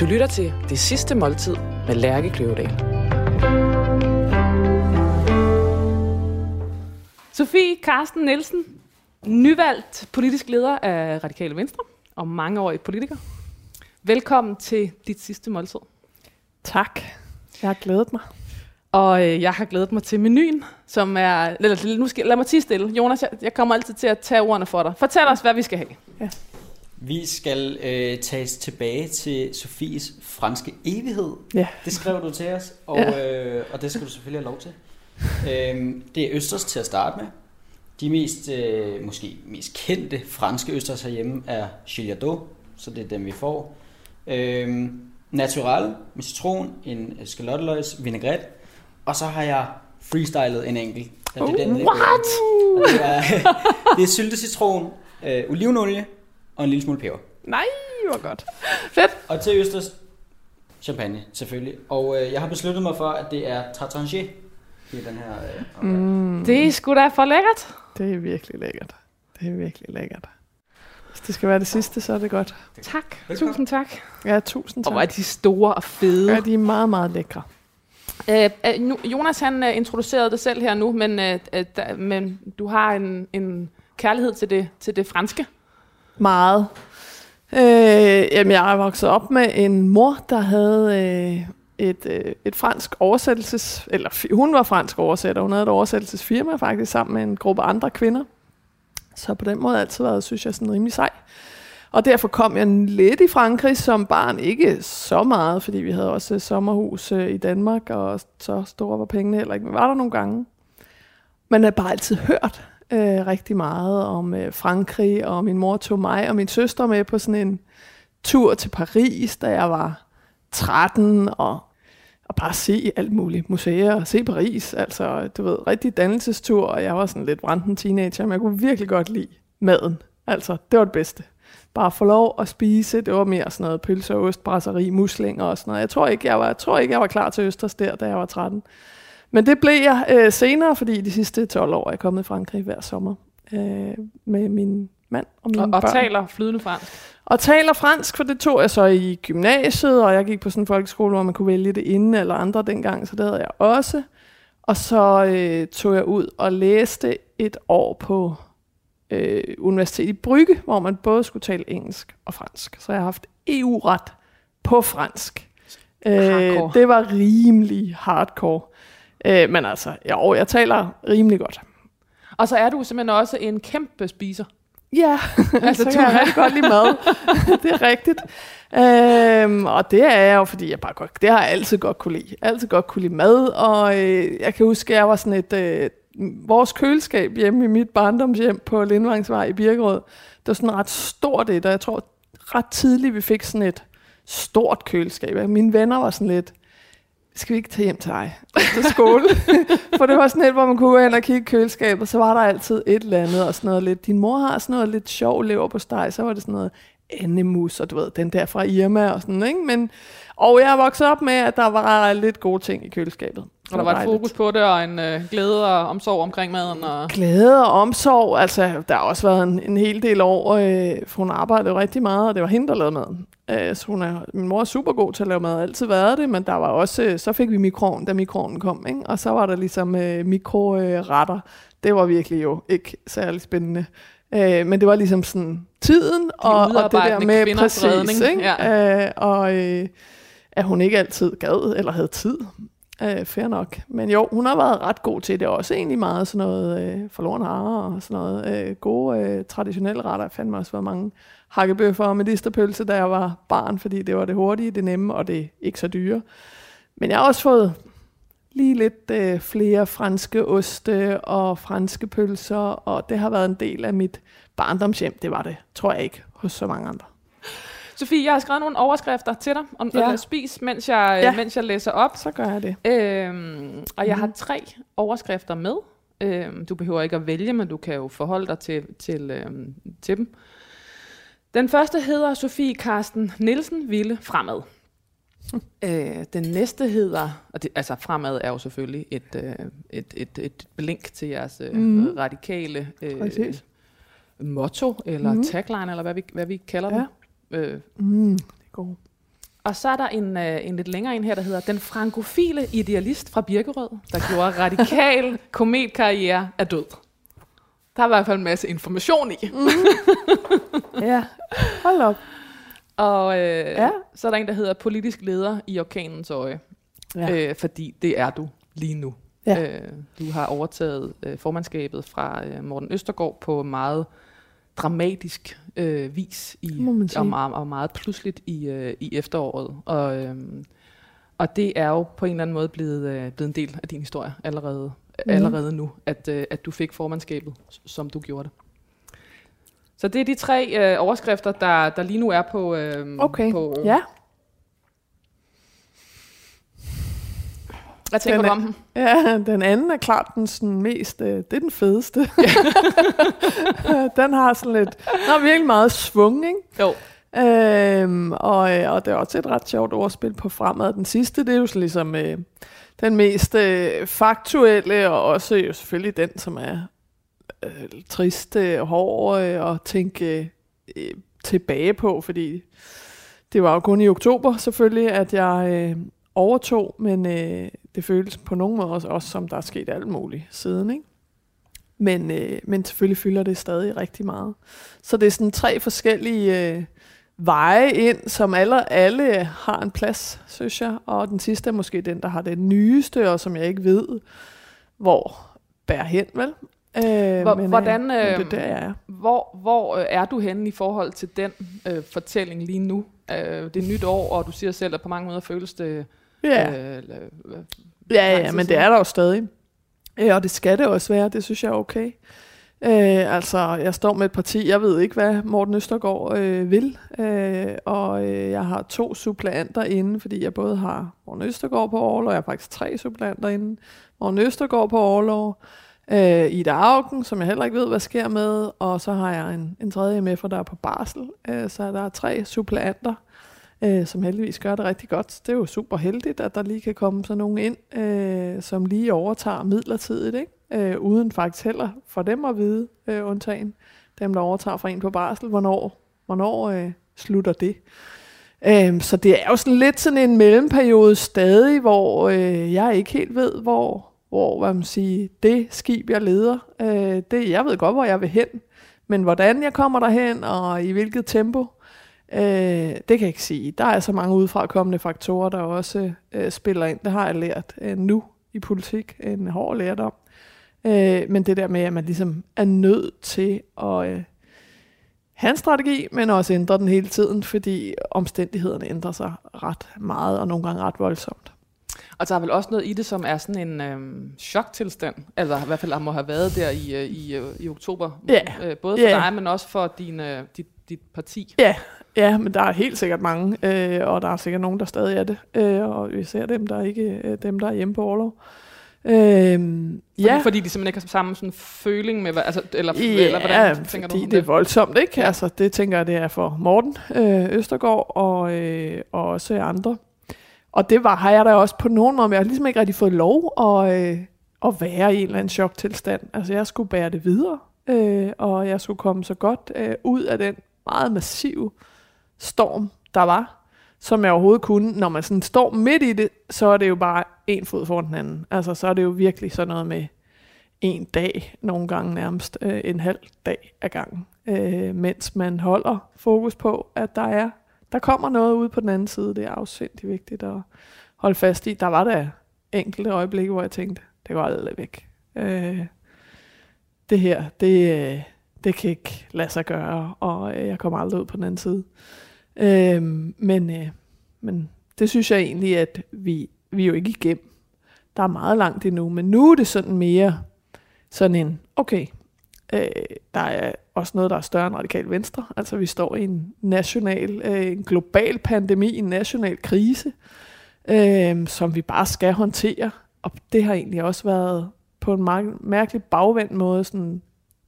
Du lytter til Det Sidste Måltid med Lærke Kløvedal. Sofie Karsten Nielsen, nyvalgt politisk leder af Radikale Venstre og mangeårig politiker. Velkommen til dit sidste måltid. Tak. Jeg har glædet mig. Og øh, jeg har glædet mig til menuen, som er... Eller, nu skal, lad mig tige stille. Jonas, jeg, jeg kommer altid til at tage ordene for dig. Fortæl os, hvad vi skal have. Ja. Vi skal øh, tages tilbage til Sofies franske evighed. Ja. Det skrev du til os, og, Ja. øh, og det skal du selvfølgelig have lov til. Øhm, det er østers til at starte med. De mest, øh, måske mest kendte franske østers herhjemme er Gillardeau, så det er dem, vi får. Øhm, natural med citron, en skalotteløgs vinaigrette, og så har jeg freestylet en enkelt. Så det er den, der What? Det er, det er syltet citron, øh, olivenolie og en lille smule peber. Nej, hvor godt. Fedt. Og til østers, champagne selvfølgelig. Og øh, jeg har besluttet mig for, at det er Tartanger i den her. Øh, mm. Det er sgu da for lækkert. Det er virkelig lækkert. Det er virkelig lækkert. Hvis det skal være det sidste, så er det godt. Tak. Velkommen. Tusind tak. Ja, tusind Og hvor er tak. de store og fede. Ja, de er meget, meget lækre. Øh, øh, nu, Jonas han øh, introducerede det selv her nu, men, øh, øh, da, men du har en, en kærlighed til det, til det franske. Meget. Øh, jamen, jeg er vokset op med en mor, der havde øh, et, øh, et fransk oversættelses... Eller hun var fransk oversætter. Hun havde et oversættelsesfirma faktisk sammen med en gruppe andre kvinder. Så på den måde altid været, synes jeg, sådan rimelig sej. Og derfor kom jeg lidt i Frankrig som barn. Ikke så meget, fordi vi havde også øh, sommerhus øh, i Danmark, og så store var pengene heller ikke. Men var der nogle gange. Men jeg har bare altid hørt øh, rigtig meget om øh, Frankrig, og min mor tog mig og min søster med på sådan en tur til Paris, da jeg var 13, og, og bare se alt muligt museer, og se Paris, altså du ved, rigtig dannelsestur, og jeg var sådan lidt branden teenager, men jeg kunne virkelig godt lide maden, altså det var det bedste. Bare få lov at spise, det var mere sådan noget pølse og ost, brasserie, muslinger og sådan noget. Jeg tror ikke, jeg var, jeg tror ikke, jeg var klar til Østers der, da jeg var 13. Men det blev jeg øh, senere, fordi de sidste 12 år er jeg kommet i Frankrig hver sommer øh, med min mand og mine Og, og børn. taler flydende fransk. Og taler fransk, for det tog jeg så i gymnasiet, og jeg gik på sådan en folkeskole, hvor man kunne vælge det ene eller andre dengang, så det havde jeg også. Og så øh, tog jeg ud og læste et år på øh, Universitetet i Brygge, hvor man både skulle tale engelsk og fransk. Så jeg har haft EU-ret på fransk. Øh, det var rimelig hardcore. Øh, men altså, jo, jeg taler rimelig godt. Og så er du simpelthen også en kæmpe spiser. Ja, Altså, så kan jeg rigtig godt lide mad. det er rigtigt. Øhm, og det er jeg jo, fordi jeg bare godt, det har jeg altid godt kunne lide. Altid godt kunne lide mad, og øh, jeg kan huske, at jeg var sådan et, øh, vores køleskab hjemme i mit barndomshjem på Lindvangsvej i Birkerød, det var sådan ret stort et, og jeg tror ret tidligt, vi fik sådan et stort køleskab. Mine venner var sådan lidt, skal vi ikke tage hjem til dig efter skole? For det var sådan et, hvor man kunne gå hen og kigge i køleskabet, og så var der altid et eller andet, og sådan noget lidt, din mor har sådan noget lidt sjov lever på steg, så var det sådan noget andemus, og du ved, den der fra Irma og sådan, ikke? Men, og jeg er vokset op med, at der var lidt gode ting i køleskabet. Og der var et fokus på det, og en øh, glæde og omsorg omkring maden. Og... Glæde og omsorg, altså der har også været en, en hel del år, øh, for hun arbejdede jo rigtig meget, og det var hende, der lavede maden. Øh, så hun er, min mor er super god til at lave mad, altid været det, men der var også, øh, så fik vi mikroen, da mikroen kom, ikke? og så var der ligesom øh, mikroretter. Det var virkelig jo ikke særlig spændende. Øh, men det var ligesom sådan tiden, og, og det der med præcis, redning, ikke? Øh, og øh, at hun ikke altid gad, eller havde tid. Øh, fair nok. Men jo, hun har været ret god til det også. Egentlig meget sådan noget øh, forloren harer og sådan noget. Øh, gode øh, traditionelle retter. Jeg fandt mig også været mange hakkebøffer og medisterpølse, da jeg var barn, fordi det var det hurtige, det nemme og det ikke så dyre. Men jeg har også fået lige lidt øh, flere franske oste og franske pølser, og det har været en del af mit barndomshjem. Det var det, tror jeg ikke, hos så mange andre. Sofie, jeg har skrevet nogle overskrifter til dig, om Ja. spis, mens jeg, Ja. ja. mens jeg læser op. Så gør jeg det. Øhm, og jeg Mhm. har tre overskrifter med. Øhm, du behøver ikke at vælge, men du kan jo forholde dig til, til, øhm, til dem. Den første hedder Sofie Karsten Nielsen ville fremad. Øh, den næste hedder, og det, altså fremad er jo selvfølgelig et, øh, et, et, et blink til jeres øh, Mhm. mm. radikale øh, Præcis. motto, eller Mhm. mm. tagline, eller hvad vi, hvad vi kalder Ja. det. Øh, Mm, det er godt. Og så er der en, øh, en lidt længere en her, der hedder Den frankofile idealist fra Birkerød, der gjorde radikal kometkarriere af død. Der er i hvert fald en masse information i. Mm. Ja, hold op. Og øh, Ja. så er der en, der hedder Politisk leder i orkanens øje. Ja. Øh, fordi det er du lige nu. Ja. Øh, du har overtaget øh, formandskabet fra øh, Morten Østergaard på meget dramatisk øh, vis i, og, meget, og meget pludseligt i, øh, i efteråret. Og, øh, og det er jo på en eller anden måde blevet, øh, blevet en del af din historie allerede, mm. allerede nu, at, øh, at du fik formandskabet, som du gjorde det. Så det er de tre øh, overskrifter, der, der lige nu er på... Øh, Okay, på, ja. Hvad tænker Den du er- om dem? Ja, den anden er klart den sådan mest, øh, det er den fedeste. den har sådan lidt, den har virkelig meget svung, ikke? Jo. Øhm, og, øh, og det er også et ret sjovt ordspil på fremad. Den sidste, det er jo sådan ligesom øh, den mest øh, faktuelle, og også jo selvfølgelig den, som er øh, trist øh, og hård øh, at tænke øh, tilbage på, fordi det var jo kun i oktober selvfølgelig, at jeg øh, overtog, men øh, det føles på nogen måde også, også som, der er sket alt muligt siden, ikke? Men, øh, men selvfølgelig fylder det stadig rigtig meget. Så det er sådan tre forskellige øh, veje ind, som alle, alle har en plads, synes jeg. Og den sidste er måske den, der har det nyeste, og som jeg ikke ved, hvor bærer hen, vel? Øh, Hvor- men, hvordan, Øh, men det er øh, der, jeg er. Hvor, hvor øh, er du henne i forhold til den øh, fortælling lige nu? Øh, det er nyt år, og du siger selv, at på mange måder føles det... Ja. Øh, øh, Ja, ja, men det er der jo stadig. Øh, og det skal det også være, det synes jeg er okay. Øh, altså, jeg står med et parti, jeg ved ikke, hvad Morten Østergaard øh, vil, øh, og øh, jeg har to suppleanter inde, fordi jeg både har Morten Østergaard på overlov, jeg har faktisk tre suppleanter inde, Morten Østergaard på overlov, øh, Ida Augen, som jeg heller ikke ved, hvad sker med, og så har jeg en, en tredje MF'er, der er på barsel, øh, så der er tre suppleanter, øh, som heldigvis gør det rigtig godt. Det er jo super heldigt, at der lige kan komme sådan nogen ind, øh, som lige overtager midlertidigt, ikke? Øh, uden faktisk heller for dem at vide, øh, undtagen dem, der overtager fra en på barsel, hvornår, hvornår øh, slutter det. Øh, så det er jo sådan lidt sådan en mellemperiode stadig, hvor øh, jeg ikke helt ved, hvor, hvor hvad man siger, det skib, jeg leder, øh, det, jeg ved godt, hvor jeg vil hen, men hvordan jeg kommer derhen, og i hvilket tempo, Øh, det kan jeg ikke sige. Der er så mange udefrakommende faktorer, der også øh, spiller ind. Det har jeg lært øh, nu i politik. En hård lærdom. Øh, men det der med, at man ligesom er nødt til at øh, have en strategi, men også ændre den hele tiden, fordi omstændighederne ændrer sig ret meget, og nogle gange ret voldsomt. og der er vel også noget i det, som er sådan en øhm, choktilstand. Altså i hvert fald der må have været der i, øh, i, øh, i oktober. Ja. Øh, både for Ja. dig, men også for din, øh, dit, dit parti. Ja, ja, men der er helt sikkert mange, øh, og der er sikkert nogen, der stadig er det. Øh, og vi ser dem, der ikke øh, dem, der er hjemme på overlov. Øh, Fordi, ja. fordi de simpelthen ikke har samme sådan føling med, altså, eller, Ja, eller hvordan tænker fordi du om det er voldsomt, ikke? Ja. Altså, det tænker jeg, det er for Morten øh, Østergaard og, øh, og også andre. Og det var, har jeg da også på nogen måde, men jeg har ligesom ikke rigtig fået lov at, øh, at være i en eller anden choktilstand. Altså, jeg skulle bære det videre, øh, og jeg skulle komme så godt øh, ud af den meget massive storm, der var, som jeg overhovedet kunne. Når man sådan står midt i det, så er det jo bare en fod foran den anden. Altså, så er det jo virkelig sådan noget med en dag, nogle gange nærmest øh, en halv dag ad gangen, øh, mens man holder fokus på, at der er, der kommer noget ud på den anden side. Det er afsindig vigtigt at holde fast i. Der var der enkelte øjeblikke, hvor jeg tænkte, det går aldrig væk. Øh, det her, det, øh, det kan ikke lade sig gøre, og øh, jeg kommer aldrig ud på den anden side. Øh, men, øh, men det synes jeg egentlig, at vi, vi er jo ikke igennem. Der er meget langt endnu, men nu er det sådan mere sådan en, okay, øh, der er også noget, der er større end radikal venstre. Altså vi står i en national, øh, en global pandemi, en national krise, øh, som vi bare skal håndtere. Og det har egentlig også været på en mærkelig bagvendt måde, sådan,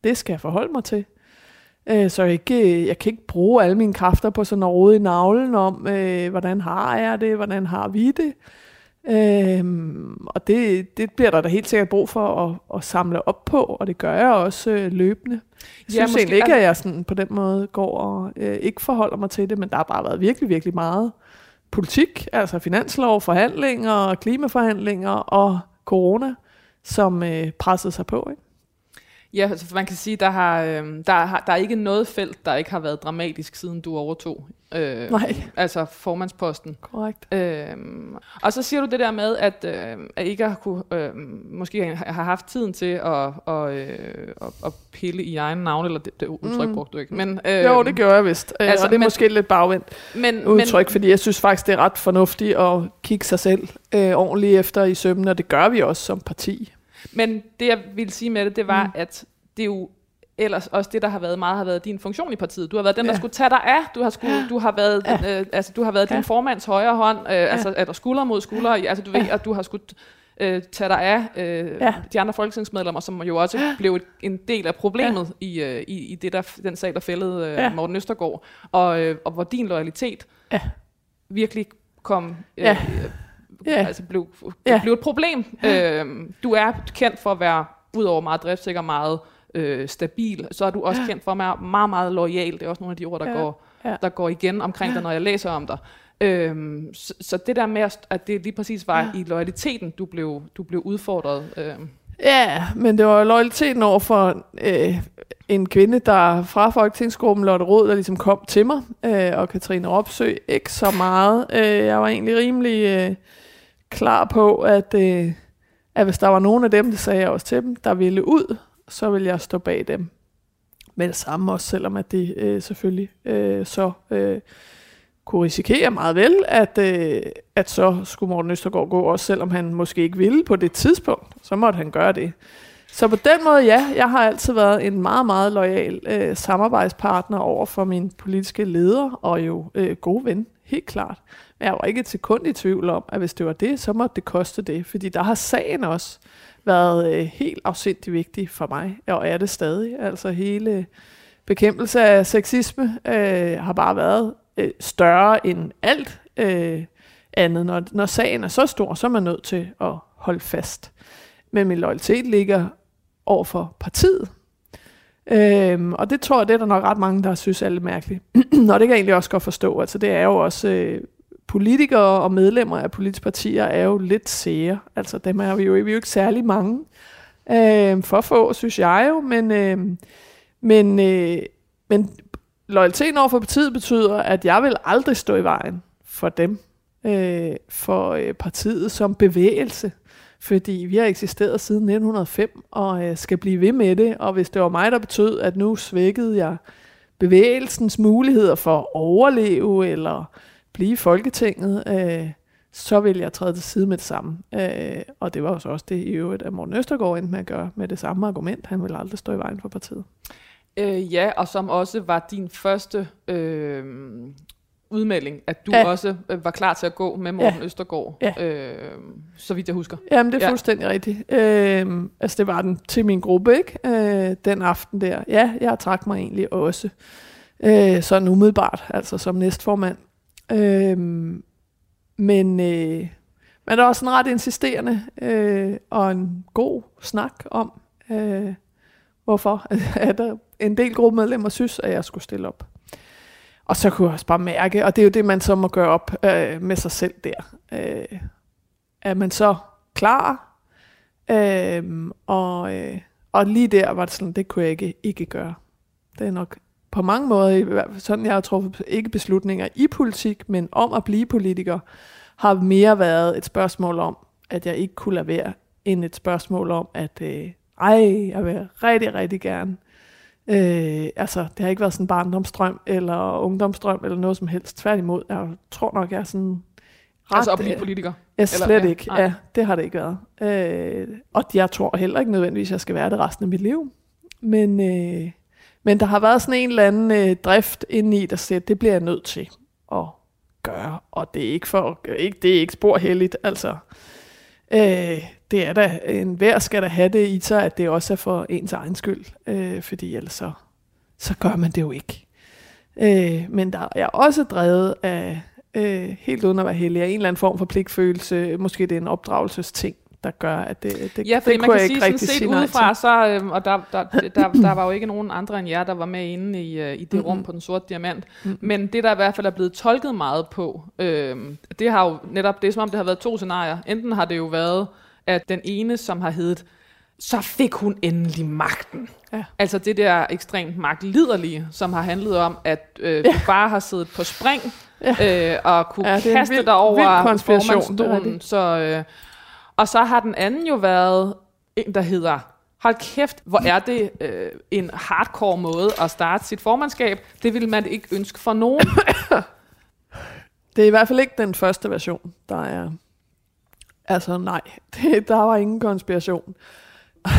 det skal jeg forholde mig til. Øh, så jeg, ikke, jeg kan ikke bruge alle mine kræfter på sådan at rode i navlen om, øh, hvordan har jeg det, hvordan har vi det. Øhm, og det, det bliver der da helt sikkert brug for at, at samle op på, og det gør jeg også øh, løbende. Jeg Ja, synes måske- egentlig ikke, at jeg sådan på den måde går og øh, ikke forholder mig til det, men der har bare været virkelig, virkelig meget politik, altså finanslov, forhandlinger, klimaforhandlinger og corona, som øh, pressede sig på. Ikke? Ja, altså man kan sige, der har, øh, der, har, der er ikke noget felt, der ikke har været dramatisk, siden du overtog. Øh, Nej. Altså formandsposten. Korrekt. Øh, og så siger du det der med, at, øh, at ikke har kunne, øh, måske har haft tiden til at, og, øh, at, at pille i egen navn, eller det, det udtryk Mm. brugte du ikke. Men, øh, Jo, det gjorde jeg vist. Øh, altså, og det er men- måske lidt bagvendt men, udtryk, men, fordi jeg synes faktisk, det er ret fornuftigt at kigge sig selv øh, ordentligt efter i sømmen, og det gør vi også som parti. Men det, jeg ville sige med det, det var, Mm. at det er jo ellers også det, der har været meget, har været din funktion i partiet. Du har været den, der Ja. skulle tage dig af. Du har, skulle, du har været, Ja. øh, altså, du har været Ja. din formands højre hånd, øh, altså, eller skulder mod skulder. Altså, du ved, at du har skulle øh, tage dig af øh, Ja. de andre folketingsmedlemmer, som jo også blev et, en del af problemet i, øh, i, i det der, den sag, der fældede øh, Ja. Morten Østergaard. Og, øh, og hvor din loyalitet Ja. virkelig kom... Øh, Ja. Ja. Altså blev, Ja. blev et problem. Øhm, du er kendt for at være, udover meget driftsikker, meget øh, stabil, så er du også kendt for at være meget, meget lojal. Det er også nogle af de ord, der, Ja. går, Ja. der går igen omkring dig, når jeg læser om dig. Øhm, så, så det der med, at- det lige præcis var i loyaliteten, du blev, du blev udfordret. Øhm. Ja, men det var loyaliteten over for øh, en kvinde, der fra Folketingsgruppen, Lotte Rod, der ligesom kom til mig, øh, og Katrine Ropsø, ikke så meget. Øh, jeg var egentlig rimelig øh, klar på, at, øh, at hvis der var nogen af dem, det sagde jeg også til dem, der ville ud, så ville jeg stå bag dem. Med det samme også, selvom at de øh, selvfølgelig øh, så øh, kunne risikere meget vel, at, øh, at så skulle Morten Østergaard gå, også selvom han måske ikke ville på det tidspunkt, så måtte han gøre det. Så på den måde, ja, jeg har altid været en meget, meget lojal øh, samarbejdspartner over for min politiske leder, og jo øh, god ven, helt klart. Men jeg var ikke et sekund i tvivl om, at hvis det var det, så måtte det koste det, fordi der har sagen også været øh, helt afsindig vigtig for mig, og er det stadig. Altså hele bekæmpelse af sexisme øh, har bare været øh, større end alt øh, andet. Når, når sagen er så stor, så er man nødt til at holde fast. Men min loyalitet ligger over for partiet. Øhm, og det tror jeg, det er der nok ret mange, der synes er lidt mærkeligt. og det kan jeg egentlig også godt forstå. Altså det er jo også... Øh, politikere og medlemmer af politiske partier er jo lidt sære. Altså dem er vi jo, vi er jo ikke særlig mange. Øh, for få, synes jeg jo, men, øh, men, øh, men loyaliteten over for partiet betyder, at jeg vil aldrig stå i vejen for dem, øh, for øh, partiet som bevægelse. Fordi vi har eksisteret siden 1905 og øh, skal blive ved med det. Og hvis det var mig, der betød, at nu svækkede jeg bevægelsens muligheder for at overleve eller blive i Folketinget, øh, så vil jeg træde til side med det samme. Øh, og det var jo så også det i øvrigt, at Morten Østergaard endte med at gøre med det samme argument. Han vil aldrig stå i vejen for partiet. Øh, ja, og som også var din første øh, udmelding, at du Ja. også øh, var klar til at gå med Morten ja. Østergaard, Ja. øh, så vidt jeg husker. Jamen, det er Ja. fuldstændig rigtigt. Øh, altså, det var den til min gruppe, ikke? Øh, den aften der. Ja, jeg trak mig egentlig også. Øh, sådan umiddelbart, altså som næstformand. Øhm, men, øh, men der var en ret insisterende øh, og en god snak om, øh, hvorfor at der en del gruppemedlemmer synes, at jeg skulle stille op. Og så kunne jeg også bare mærke, og det er jo det, man så må gøre op øh, med sig selv der. Øh, er man så klar? Øh, og, øh, og lige der var det sådan, det kunne jeg ikke, ikke gøre. Det er nok på mange måder, sådan jeg har truffet ikke beslutninger i politik, men om at blive politiker, har mere været et spørgsmål om, at jeg ikke kunne lade være, end et spørgsmål om, at øh, ej, jeg vil rigtig, rigtig gerne. Øh, altså, det har ikke været sådan en barndomsdrøm eller ungdomsdrøm eller noget som helst. Tværtimod, jeg tror nok, jeg er sådan ret... Altså at blive øh, politiker. Ja, Eller- slet ja, ikke. Ja, det har det ikke været. Øh, og jeg tror heller ikke nødvendigvis, at jeg skal være det resten af mit liv. Men, øh, men der har været sådan en eller anden øh, drift inde i, der siger, det bliver jeg nødt til at gøre. Og det er ikke, for, ikke, det er ikke spor heldigt. Altså, øh, det er da, en hver skal da have det i sig, at det også er for ens egen skyld. Øh, fordi ellers så, så gør man det jo ikke. Øh, men der er også drevet af, øh, helt uden at være heldig, af en eller anden form for pligtfølelse. Måske det er en opdragelsesting, der gør, at det, det, Ja, fordi det man kunne kan jeg sige, ikke sådan rigtig set sige udefra, så, øhm, og der, der, der, der var jo ikke nogen andre end jer, der var med inde i, øh, i det rum Mhm. på den sorte diamant. Mhm. Men det, der i hvert fald er blevet tolket meget på, øhm, det har jo netop, det er som om, det har været to scenarier. Enten har det jo været, at den ene, som har heddet, så fik hun endelig magten. Ja. Altså det der ekstremt magtliderlige, som har handlet om, at øh, du bare har siddet på spring, Ja. øh, og kunne Ja, ja, kaste vild- dig over er rigtigt. Så, øh, og så har den anden jo været en, der hedder, hold kæft, hvor er det øh, en hardcore måde at starte sit formandskab. Det vil man ikke ønske for nogen. Det er i hvert fald ikke den første version, der er... Altså nej, det, der var ingen konspiration.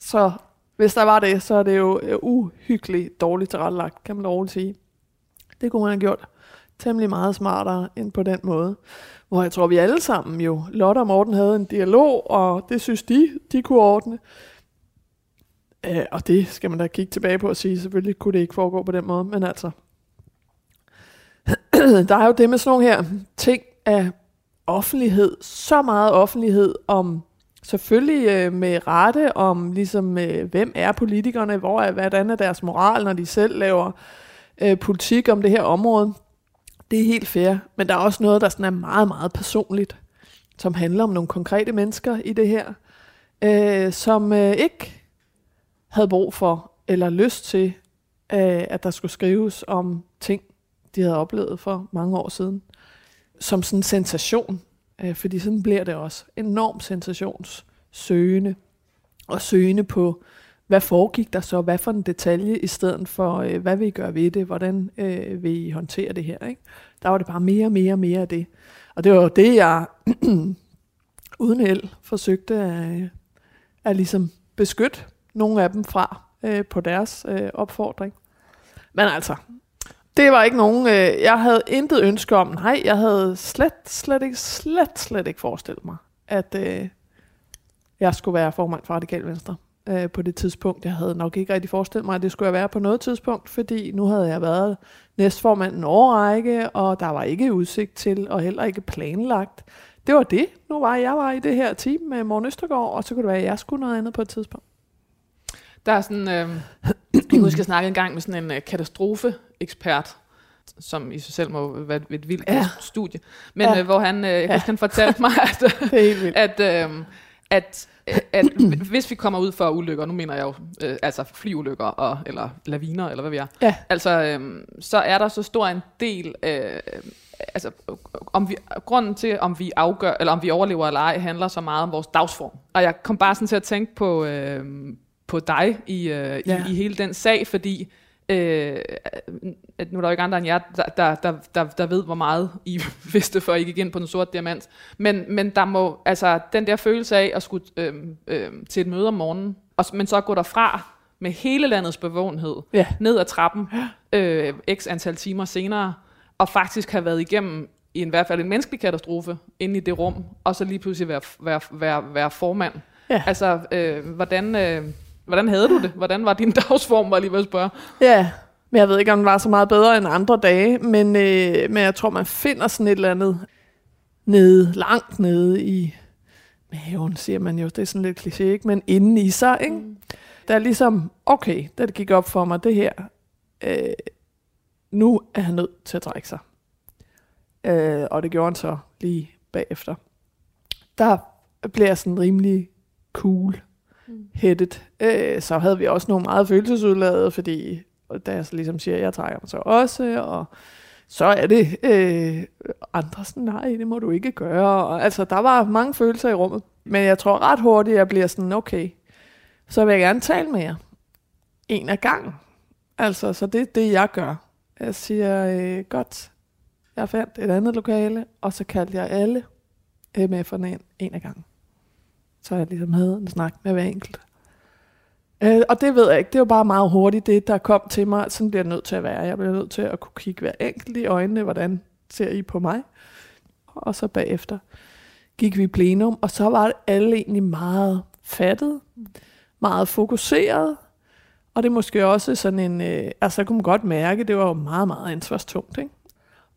så hvis der var det, så er det jo øh, uhyggeligt dårligt tilrettelagt, kan man roligt sige. Det kunne man have gjort temmelig meget smartere end på den måde. Hvor jeg tror, vi alle sammen jo, Lotte og Morten havde en dialog, og det synes de, de kunne ordne. Øh, og det skal man da kigge tilbage på og sige, selvfølgelig kunne det ikke foregå på den måde, men altså, der er jo det med sådan nogle her ting af offentlighed, så meget offentlighed om, selvfølgelig øh, med rette om, ligesom, øh, hvem er politikerne, hvor er, hvordan er deres moral, når de selv laver øh, politik om det her område. Det er helt fair, men der er også noget, der sådan er meget, meget personligt, som handler om nogle konkrete mennesker i det her, øh, som øh, ikke havde brug for eller lyst til, øh, at der skulle skrives om ting, de havde oplevet for mange år siden, som sådan en sensation. Øh, fordi sådan bliver det også. Enormt sensationssøgende. Og søgende på, hvad foregik der så? Hvad for en detalje, i stedet for, øh, hvad vil I gøre ved det? Hvordan øh, vil I håndtere det her? Ikke? Der var det bare mere og mere og mere af det. Og det var jo det, jeg uden held forsøgte at, øh, at ligesom beskytte nogle af dem fra øh, på deres øh, opfordring. Men altså, det var ikke nogen, øh, jeg havde intet ønske om. Nej, jeg havde slet, slet ikke, slet, slet ikke forestillet mig, at øh, jeg skulle være formand for Radikal Venstre øh, på det tidspunkt. Jeg havde nok ikke rigtig forestillet mig, at det skulle jeg være på noget tidspunkt, fordi nu havde jeg været næstformand en årrække, og der var ikke udsigt til, og heller ikke planlagt. Det var det. Nu var jeg var i det her team med Morten Østergaard, og så kunne det være, at jeg skulle noget andet på et tidspunkt. Der er sådan, øh, jeg kan huske, jeg snakkede en gang med sådan en øh, katastrofeekspert, som i sig selv må være et vildt Ja. studie, men Ja. øh, hvor han, øh, jeg Ja. huske, han fortalte mig, at, at, øh, at, at hvis vi kommer ud for ulykker, nu mener jeg jo øh, altså flyulykker og, eller laviner, eller hvad vi er, Ja. altså, øh, så er der så stor en del, øh, altså om vi, grunden til, om vi afgør, eller om vi overlever eller ej, handler så meget om vores dagsform. Og jeg kom bare sådan til at tænke på, øh, på dig i, øh, Ja. i, i hele den sag, fordi øh, at nu er der jo ikke andre end jer, der, der, der, der, der ved, hvor meget I vidste, før I gik ind på den sorte diamant. Men, men der må, altså den der følelse af at skulle øh, øh, til et møde om morgenen, og, men så gå derfra med hele landets bevågenhed, Ja. ned ad trappen, øh, x antal timer senere, og faktisk have været igennem i en, hvert fald en menneskelig katastrofe inde i det rum, og så lige pludselig være, være, være, være formand. Ja. Altså, øh, hvordan, øh, hvordan havde du det? Hvordan var din dagsform, var lige ved at spørge? Ja, men jeg ved ikke, om den var så meget bedre end andre dage, men, øh, men jeg tror, man finder sådan et eller andet nede, langt nede i maven, siger man jo. Det er sådan lidt kliché, ikke? Men inden i sig, ikke? Mm. Der er ligesom, okay, da det gik op for mig, det her, øh, nu er han nødt til at trække sig. Øh, og det gjorde han så lige bagefter. Der blev jeg sådan rimelig cool Mm. hættet. Øh, så havde vi også nogle meget følelsesudladet, fordi da jeg så ligesom siger, at jeg trækker mig så også, og så er det øh, andre sådan, nej, det må du ikke gøre. Og, altså, der var mange følelser i rummet. Men jeg tror ret hurtigt, at jeg bliver sådan, okay, så vil jeg gerne tale med jer. En af gangen. Altså, så det er det, jeg gør. Jeg siger, øh, godt, jeg fandt et andet lokale, og så kaldte jeg alle MF'erne ind en af gangen. Så jeg ligesom havde en snak med hver enkelt. Øh, og det ved jeg ikke, det var bare meget hurtigt det, der kom til mig. Sådan bliver jeg nødt til at være. Jeg bliver nødt til at kunne kigge hver enkelt i øjnene, hvordan ser I på mig? Og så bagefter gik vi i plenum, og så var det alle egentlig meget fattet, meget fokuseret, og det er måske også sådan en, øh, altså jeg kunne man godt mærke, det var jo meget, meget ansvarstungt, ikke?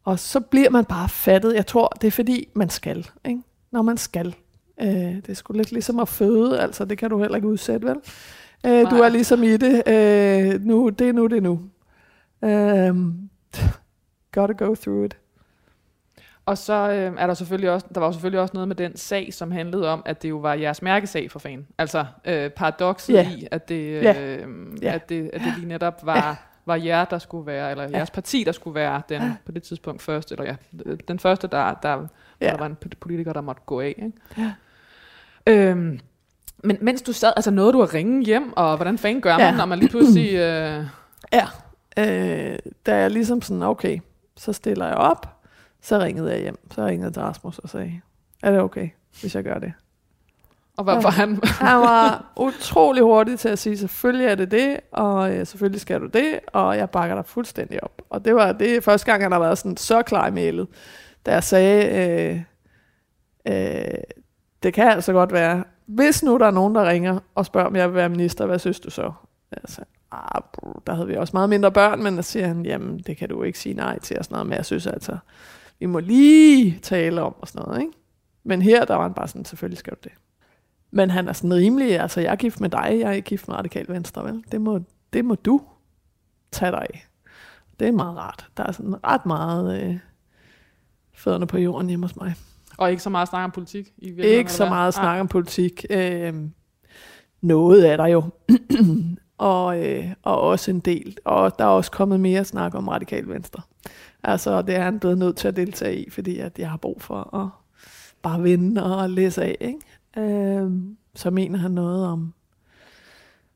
Og så bliver man bare fattet. Jeg tror, det er fordi, man skal, ikke? Når man skal. Øh, det er sgu lidt ligesom at føde, altså det kan du heller ikke udsætte, vel? Øh, du er ligesom i det. Øh, nu, det er nu, det er nu. Øh, gotta go through it. Og så øh, er der selvfølgelig også, der var selvfølgelig også noget med den sag, som handlede om, at det jo var jeres mærkesag for fan. Altså øh, paradokset Ja. i, at det, øh, Ja. ja. at det, at det lige netop var, var jer, der skulle være, eller jeres parti, der skulle være den på det tidspunkt første, eller ja, den første, der, der. Ja. der var en politiker, der måtte gå af. Ikke? Ja. Øhm, men mens du sad, altså nåede du at ringe hjem, og hvordan fanden gør man, Ja. når man lige pludselig... Øh, Ja. Øh, da jeg ligesom sådan, okay, så stiller jeg op, så ringede jeg hjem. Så ringede jeg til Rasmus og sagde, er det okay, hvis jeg gør det? og hvad var han? Han var utrolig hurtig til at sige, selvfølgelig er det det, og øh, selvfølgelig skal du det, og jeg bakker dig fuldstændig op. Og det var det første gang, han har været sådan så klar i mailet, da jeg sagde, øh, øh, det kan altså godt være, hvis nu der er nogen, der ringer og spørger, om jeg vil være minister, hvad synes du så? Altså, ah, der havde vi også meget mindre børn, men der siger han, jamen det kan du ikke sige nej til og sådan noget, men jeg synes altså, vi må lige tale om og sådan noget, ikke? Men her, der var han bare sådan, selvfølgelig skal du det. Men han er sådan rimelig, altså jeg er gift med dig, jeg er ikke gift med Radikal Venstre, vel? Det må, det må du tage dig af. Det er meget rart. Der er sådan ret meget øh, fødderne på jorden hjemme hos mig og ikke så meget snak om politik? I Ikke så meget snak om politik. Øh, noget er der jo. og, øh, og også en del. Og der er også kommet mere snak om Radikal Venstre. Altså, det er han blevet nødt til at deltage i, fordi at jeg har brug for at bare vinde og læse af. Ikke? Øh, så mener han noget om,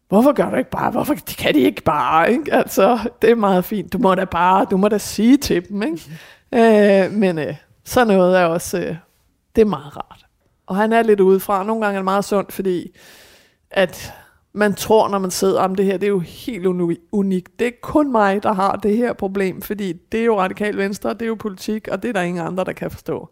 hvorfor gør du ikke bare, hvorfor de kan de ikke bare, ikke? Altså, det er meget fint. Du må da bare, du må da sige til dem, ikke? Øh, men øh, så noget er også, øh, det er meget rart. Og han er lidt udefra. Nogle gange er det meget sundt, fordi at man tror, når man sidder om det her, det er jo helt uni- unikt. Det er kun mig, der har det her problem, fordi det er jo radikal venstre, det er jo politik, og det er der ingen andre, der kan forstå.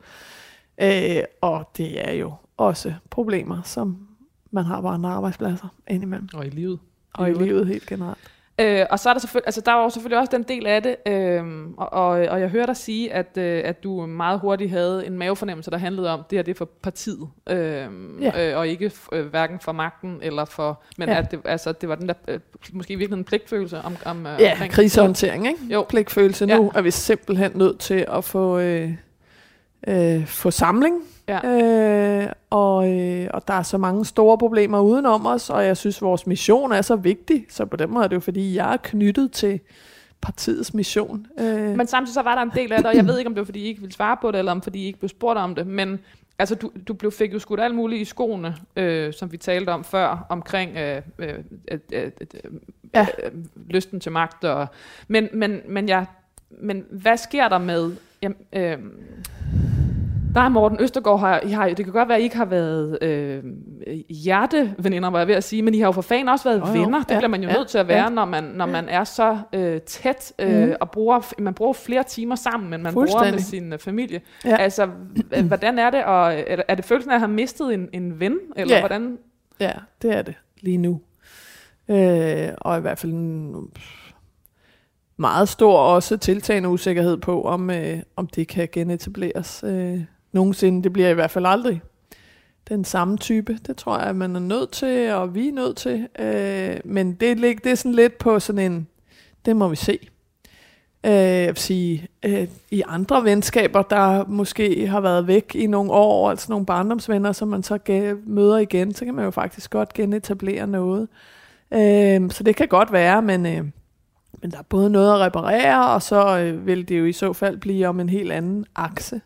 Øh, og det er jo også problemer, som man har på andre arbejdspladser indimellem. Og i livet. Og i livet helt generelt. Øh, og så er der selvfølgelig, altså der var jo selvfølgelig også den del af det, øh, og, og, og jeg hører dig sige, at, øh, at du meget hurtigt havde en mavefornemmelse, der handlede om, det her det er for partiet, øh, Ja. øh, og ikke øh, hverken for magten, eller for, men Ja. ja. at det, altså, det var den der, øh, måske virkelig en pligtfølelse om, om øh, Ja, omkring- krisehåndtering, ikke? Jo. Pligtfølelse. Ja. Nu er vi simpelthen nødt til at få, øh, øh, få samling. Ja. Øh, og, øh, og der er så mange store problemer udenom os, og jeg synes, vores mission er så vigtig. Så på den måde er det jo, fordi jeg er knyttet til partiets mission. Øh, Men samtidig så var der en del af det, og jeg ved ikke, om det var, fordi I ikke ville svare på det, eller om fordi I ikke blev spurgt om det, men altså, du, du blev, fik jo skudt alt muligt i skoene, øh, som vi talte om før, omkring øh, øh, øh, øh, øh, Ja. øh, lysten til magt. Og, men, men, men, jeg, men hvad sker der med... Jamen, øh, der er Morten Østergaard, har, I har, det kan godt være, at I ikke har været øh, hjerteveninder, var jeg ved at sige, men I har jo for fanden også været Jo, jo. venner. Det Ja, bliver man jo ja, nødt til at være, ja. når man, når man er så øh, tæt øh, Mhm. og bruger, man bruger flere timer sammen, men man bruger med sin øh, familie. Ja. Altså, hvordan er det? Og, er, det- er det følelsen af at have mistet en, en ven? Eller Ja. hvordan? Ja, det er det lige nu. Øh, og i hvert fald en meget stor også tiltagende usikkerhed på, om, øh, om det kan genetableres øh, nogensinde. Det bliver i hvert fald aldrig den samme type. Det tror jeg, man er nødt til, og vi er nødt til. Øh, men det, det er sådan lidt på sådan en, det må vi se. Øh, jeg vil sige, øh, i andre venskaber, der måske har været væk i nogle år, altså nogle barndomsvenner, som man så møder igen, så kan man jo faktisk godt genetablere noget. Øh, så det kan godt være, men, øh, men der er både noget at reparere, og så øh, vil det jo i så fald blive om en helt anden akse.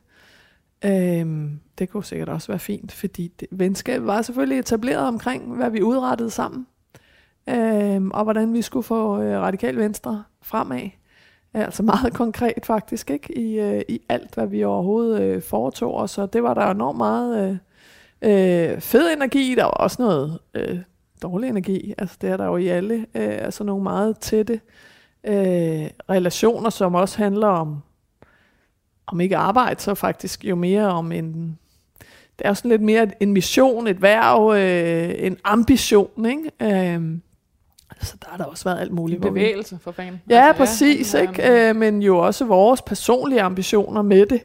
Øhm, det kunne sikkert også være fint, fordi det, venskab var selvfølgelig etableret omkring, hvad vi udrettede sammen, øhm, og hvordan vi skulle få øh, radikal venstre fremad. Altså meget konkret faktisk, ikke? I, øh, i alt, hvad vi overhovedet øh, foretog os. så det var der enormt meget øh, øh, fed energi. Der var også noget øh, dårlig energi. Altså det er der jo i alle. Øh, altså nogle meget tætte øh, relationer, som også handler om, om ikke arbejde, så faktisk jo mere om en... Det er jo sådan lidt mere en mission, et værv, øh, en ambition, ikke? Øh, så der har der også været alt muligt. En bevægelse for fanden. Ja, Altså, præcis, ja, ikke? Øh, men jo også vores personlige ambitioner med det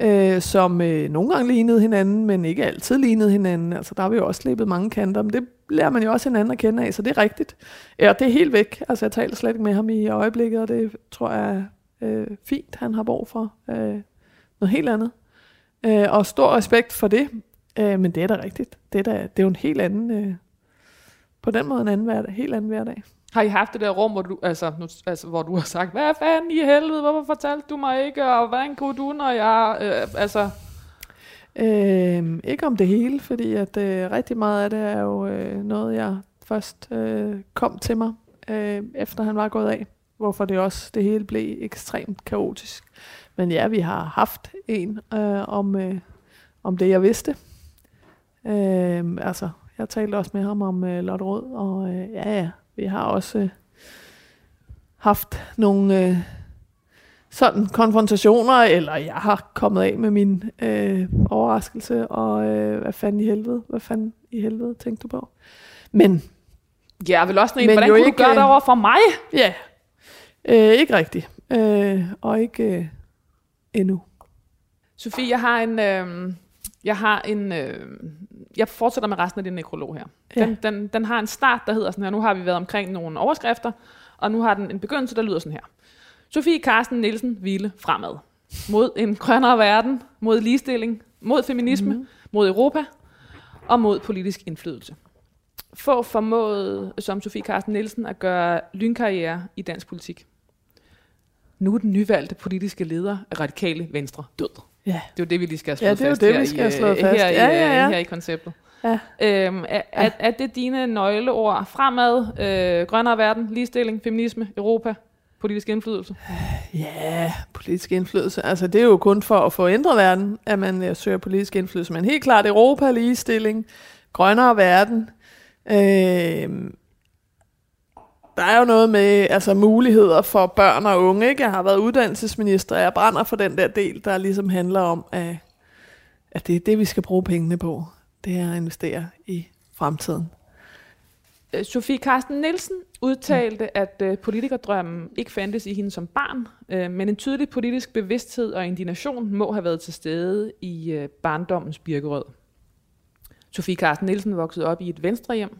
øh, som øh, nogle gange lignede hinanden, men ikke altid lignede hinanden. Altså, der har vi jo også slippet mange kanter, men det lærer man jo også hinanden at kende af, så det er rigtigt. Ja, det er helt væk. Altså, jeg taler slet ikke med ham i øjeblikket, og det tror jeg er øh, fint, han har brug for øh, noget helt andet. Øh, og stor respekt for det, øh, men det er da rigtigt. Det er, da, det er jo en helt anden, øh, på den måde en anden hverdag, helt anden hverdag. Har I haft det der rum, hvor du, altså, nu, altså, hvor du har sagt, hvad fanden i helvede, hvorfor fortalte du mig ikke, og hvordan kunne du, når jeg, øh, altså... Øh, ikke om det hele, fordi at øh, rigtig meget af det er jo øh, noget, jeg først øh, kom til mig, øh, efter han var gået af. Hvorfor det også, det hele blev ekstremt kaotisk. Men ja, vi har haft en øh, om, øh, om det, jeg vidste. Øh, altså, jeg talte også med ham om øh, Lotte Rød, og øh, ja, ja, vi har også øh, haft nogle øh, sådan konfrontationer, eller jeg har kommet af med min øh, overraskelse, og øh, hvad fanden i helvede, hvad fanden i helvede tænkte du på? Men Ja, vel også en, hvordan kunne ikke, du gøre det over for mig? ja, øh, ikke rigtigt. Øh, og ikke øh, endnu. Sofie, jeg har en, øh, jeg har en, øh, jeg fortsætter med resten af din nekrolog her. Ja. Den, den, den har en start, der hedder sådan her, nu har vi været omkring nogle overskrifter, og nu har den en begyndelse, der lyder sådan her. Sofie Carsten Nielsen ville fremad. Mod en grønnere verden, mod ligestilling, mod feminisme, mm. mod Europa og mod politisk indflydelse. Få formåede som Sofie Carsten Nielsen at gøre lynkarriere i dansk politik. Nu er den nyvalgte politiske leder af Radikale Venstre død. Ja. Det er jo det, vi lige skal have Ja, slået det er jo fast det, her vi skal i, have slået øh, fast. Her, i, Ja, ja, ja. øh, her i konceptet. Ja. Øhm, er, er, er det dine nøgleord fremad, øh, grønnere verden, ligestilling, feminisme, Europa, politisk indflydelse? Ja, politisk indflydelse. Altså, det er jo kun for at få ændret verden, at man øh, søger politisk indflydelse. Men helt klart Europa, ligestilling, grønnere verden. Øh, der er jo noget med altså, muligheder for børn og unge. Ikke? Jeg har været uddannelsesminister, og jeg brænder for den der del, der ligesom handler om, at, at det er det, vi skal bruge pengene på. Det er at investere i fremtiden. Øh, Sofie Carsten Nielsen udtalte, at øh, politikerdrømmen ikke fandtes i hende som barn, øh, men en tydelig politisk bevidsthed og indignation må have været til stede i øh, barndommens birkerød. Sofie Carsten Nielsen voksede op i et venstrehjem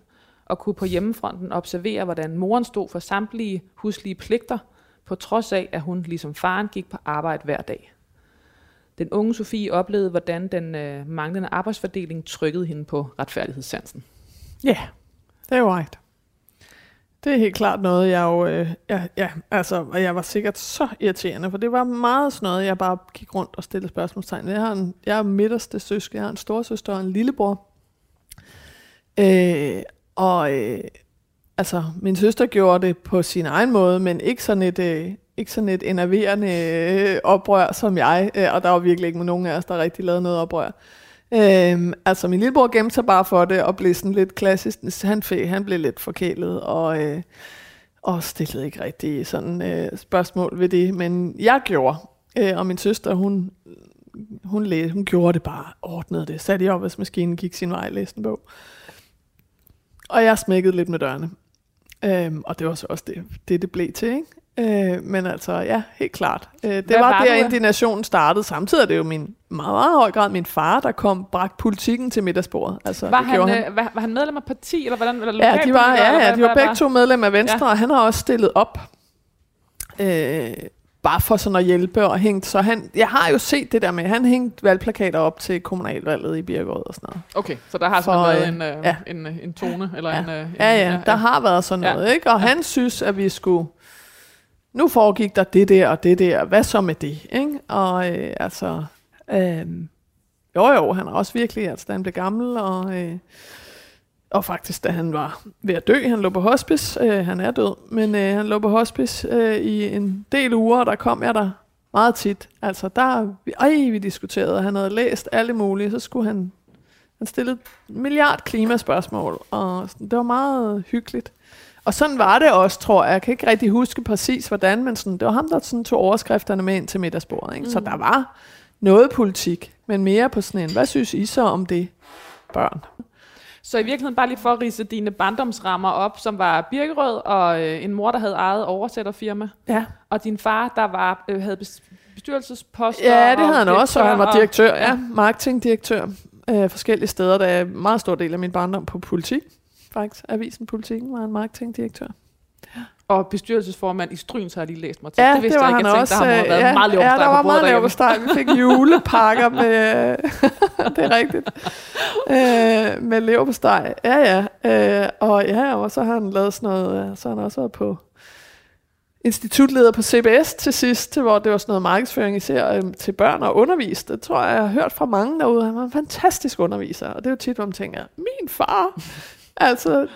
og kunne på hjemmefronten observere, hvordan moren stod for samtlige huslige pligter, på trods af, at hun ligesom faren gik på arbejde hver dag. Den unge Sofie oplevede, hvordan den øh, manglende arbejdsfordeling trykkede hende på retfærdighedssansen. Ja, yeah, det er right. Det er helt klart noget, jeg jo, øh, ja, ja, altså, og jeg var sikkert så irriterende, for det var meget sådan noget, jeg bare gik rundt og stillede spørgsmålstegn. Jeg har en, jeg er midterste søske, jeg har en storsøster og en lillebror. Øh, og øh, altså, min søster gjorde det på sin egen måde, men ikke sådan et, øh, ikke sådan et enerverende øh, oprør som jeg, øh, og der var virkelig ikke nogen af os, der rigtig lavede noget oprør. Øhm, altså min lillebror gemte sig bare for det og blev sådan lidt klassisk. Han, fik, han blev lidt forkælet og, øh, og stillede ikke rigtig sådan øh, spørgsmål ved det. Men jeg gjorde, øh, og min søster hun, hun, læste, hun gjorde det bare, ordnede det, satte i opvaskemaskinen, gik sin vej, læste en bog. Og jeg smækkede lidt med dørene. Øhm, og det var så også det, det, det blev til, ikke? Øh, men altså, ja, helt klart. Øh, det Hvad var, var der, indignationen startede. Samtidig er det jo min meget, meget høj grad min far, der kom bragt politikken til middagsbordet. Altså, Var det han, gjorde øh, var, var han medlem af parti, eller hvordan? Eller Ja, de var, ja, ja, de var begge to medlem af Venstre, ja. og han har også stillet op. Øh, bare for sådan at hjælpe og hængt. Så han, jeg har jo set det der med, han hængte valgplakater op til kommunalvalget i Birkerød og sådan noget. Okay, så der har For, sådan været øh, en, øh, ja. en, øh, en tone, eller Ja. en... Øh, en Ja, ja, der har været sådan Ja. noget, ikke? Og han synes, at vi skulle... Nu foregik der det der og det der. Hvad så med det, ikke? Og øh, altså... Øh, jo, jo, han er også virkelig... Altså, da han blev gammel, og... Øh, og faktisk, da han var ved at dø, han lå på hospice, øh, han er død, men øh, han lå på hospice øh, i en del uger, og der kom jeg der meget tit. Altså, der, ej, vi diskuterede, og han havde læst alle mulige, så skulle han, han stillede en milliard klimaspørgsmål, og det var meget hyggeligt. Og sådan var det også, tror jeg. Jeg kan ikke rigtig huske præcis, hvordan, men sådan, det var ham, der sådan tog overskrifterne med ind til middagsbordet. Ikke? Mm. Så der var noget politik, men mere på sådan en, hvad synes I så om det, børn? Så i virkeligheden bare lige for at rise dine barndomsrammer op, som var Birkerød og øh, en mor, der havde eget oversætterfirma, Ja. og din far, der var, øh, havde bes- bestyrelsesposter. Ja, det havde han og også, og han var og- direktør, ja, marketingdirektør øh, forskellige steder. Der er en meget stor del af min barndom på politik. Faktisk, avisen Politiken var en marketingdirektør. Og bestyrelsesformand i Stryn, så har lige læst mig til. Ja, det vidste det var jeg han ikke. Jeg også. tænkte, der har øh, været ja, meget ja, leverpostej der var meget leverpostej. Vi fik julepakker med... det er rigtigt. Øh, med leverpostej. Ja, ja. Øh, og ja, og så har han lavet sådan noget... øh, Så har han også været på institutleder på CBS til sidst, til hvor det var sådan noget markedsføring især øh, til børn og undervist. Det tror jeg, jeg har hørt fra mange derude. Han var en fantastisk underviser. Og det er jo tit, hvor man tænker, min far, altså,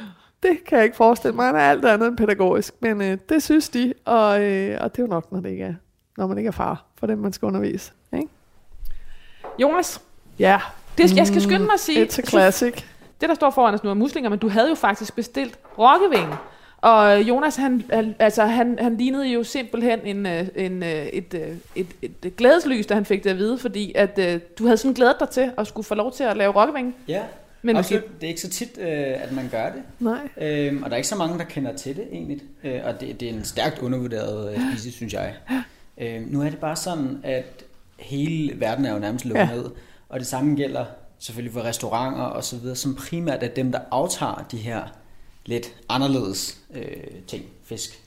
det kan jeg ikke forestille mig. Han er alt andet end pædagogisk. Men øh, det synes de, og, øh, og det er jo nok, når, det ikke er, når man ikke er far for dem, man skal undervise. Ikke? Jonas, Ja, det, jeg skal skynde mig at sige, it's a classic. det der står foran os nu er muslinger, men du havde jo faktisk bestilt rokkevinge. Og Jonas, han, han, altså, han, han lignede jo simpelthen en, øh, en, øh, et, øh, et, et, et glædeslys, da han fik det at vide, fordi at, øh, du havde sådan glædet dig til at skulle få lov til at lave rokkevinge. Ja, Men Absolut. okay. Det er ikke så tit, øh, at man gør det. Nej. Øhm, og der er ikke så mange, der kender til det egentlig. Øh, og det, det er en stærkt undervurderet øh, spise, synes jeg. Øh, nu er det bare sådan, at hele verden er jo nærmest lukket Ja. ned. Og det samme gælder selvfølgelig for restauranter og så videre, som primært er dem, der aftager de her lidt anderledes øh, ting, fisk.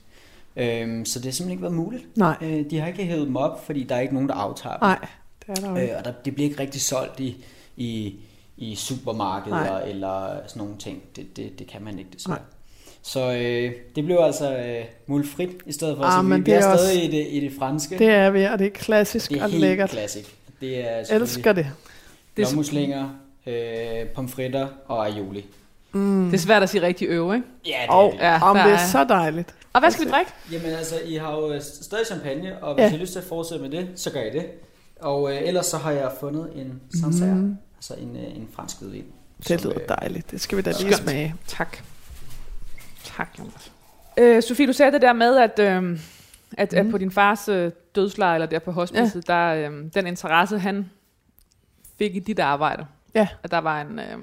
Øhm, så det har simpelthen ikke været muligt. Nej. Øh, de har ikke hævet dem op, fordi der er ikke nogen, der aftager dem. Nej, det er der jo Øh, ikke. og der, det bliver ikke rigtig solgt i, i, i supermarkeder Nej. eller sådan nogle ting. Det, det, det kan man ikke desværre. Nej. Så øh, det blev altså øh, mulfrit i stedet for. Ah, så men vi, det er er også- stadig i det, i det franske. Det er vi, og det er klassisk det er og helt lækkert. klassik. Det er Elsker det. Det er- blåmuslinger, øh, pomfritter og aioli. Mm. Det er svært at sige rigtig øve, ikke? Ja, det Og er det. Ja, om det er er- så dejligt. Og hvad skal vi drikke? Jamen altså, I har jo øh, stadig champagne, og hvis Ja. I har lyst til at fortsætte med det, så gør I det. Og øh, ellers så har jeg fundet en Sancerre, Mm. Mm. altså en, øh, en fransk hvidvin. Det lyder øh, dejligt. Det skal vi da lige Skønt. smage. Tak. Tak, Jonas. Øh, Sofie, du sagde det der med, at, øh, at, at Mhm. på din fars øh, dødsleje, eller der på hospicet, ja. der øh, den interesse, han fik i dit arbejde, Ja. at der var en, øh,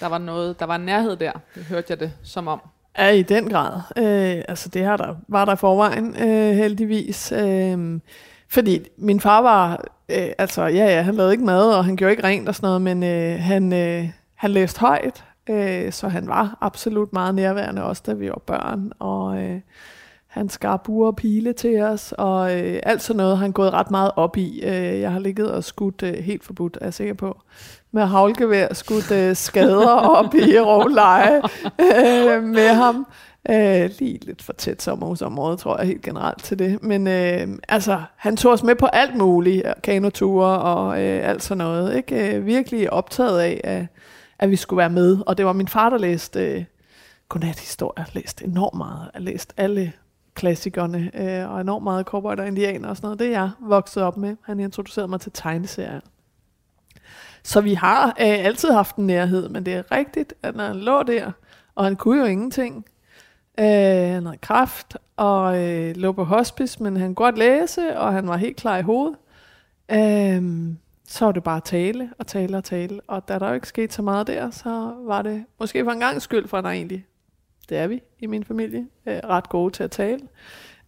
der var noget, der var en nærhed der. Det hørte jeg det som om. Ja, i den grad. Øh, altså det her der, var der i forvejen, øh, heldigvis. Øh, fordi min far var, øh, altså ja, ja, han lavede ikke mad, og han gjorde ikke rent og sådan noget, men øh, han, øh, han læste højt, øh, så han var absolut meget nærværende, også da vi var børn, og øh, han skar buer og pile til os, og øh, alt sådan noget han gået ret meget op i. Øh, jeg har ligget og skudt øh, helt forbudt, er jeg sikker på, med havlgevær, skudt øh, skader op i rovleje øh, med ham. Øh, lige lidt for tæt sommerhusområde, tror jeg helt generelt til det. Men øh, altså, han tog os med på alt muligt, kanoture og øh, alt sådan noget. Ikke? Øh, virkelig optaget af, at, at vi skulle være med. Og det var min far, der læste øh, godnathistorier, læste enormt meget. Jeg læste alle klassikerne, øh, og enormt meget cowboy og indianer og sådan noget. Det er jeg vokset op med. Han introducerede mig til tegneserier. Så vi har øh, altid haft en nærhed, men det er rigtigt, at når han lå der, og han kunne jo ingenting, øh, han havde kraft og øh, lå på hospice, men han kunne godt læse, og han var helt klar i hovedet, øh, så var det bare tale og tale og tale, og da der jo ikke skete så meget der, så var det måske for en gang skyld, for at der egentlig, det er vi i min familie, øh, ret gode til at tale,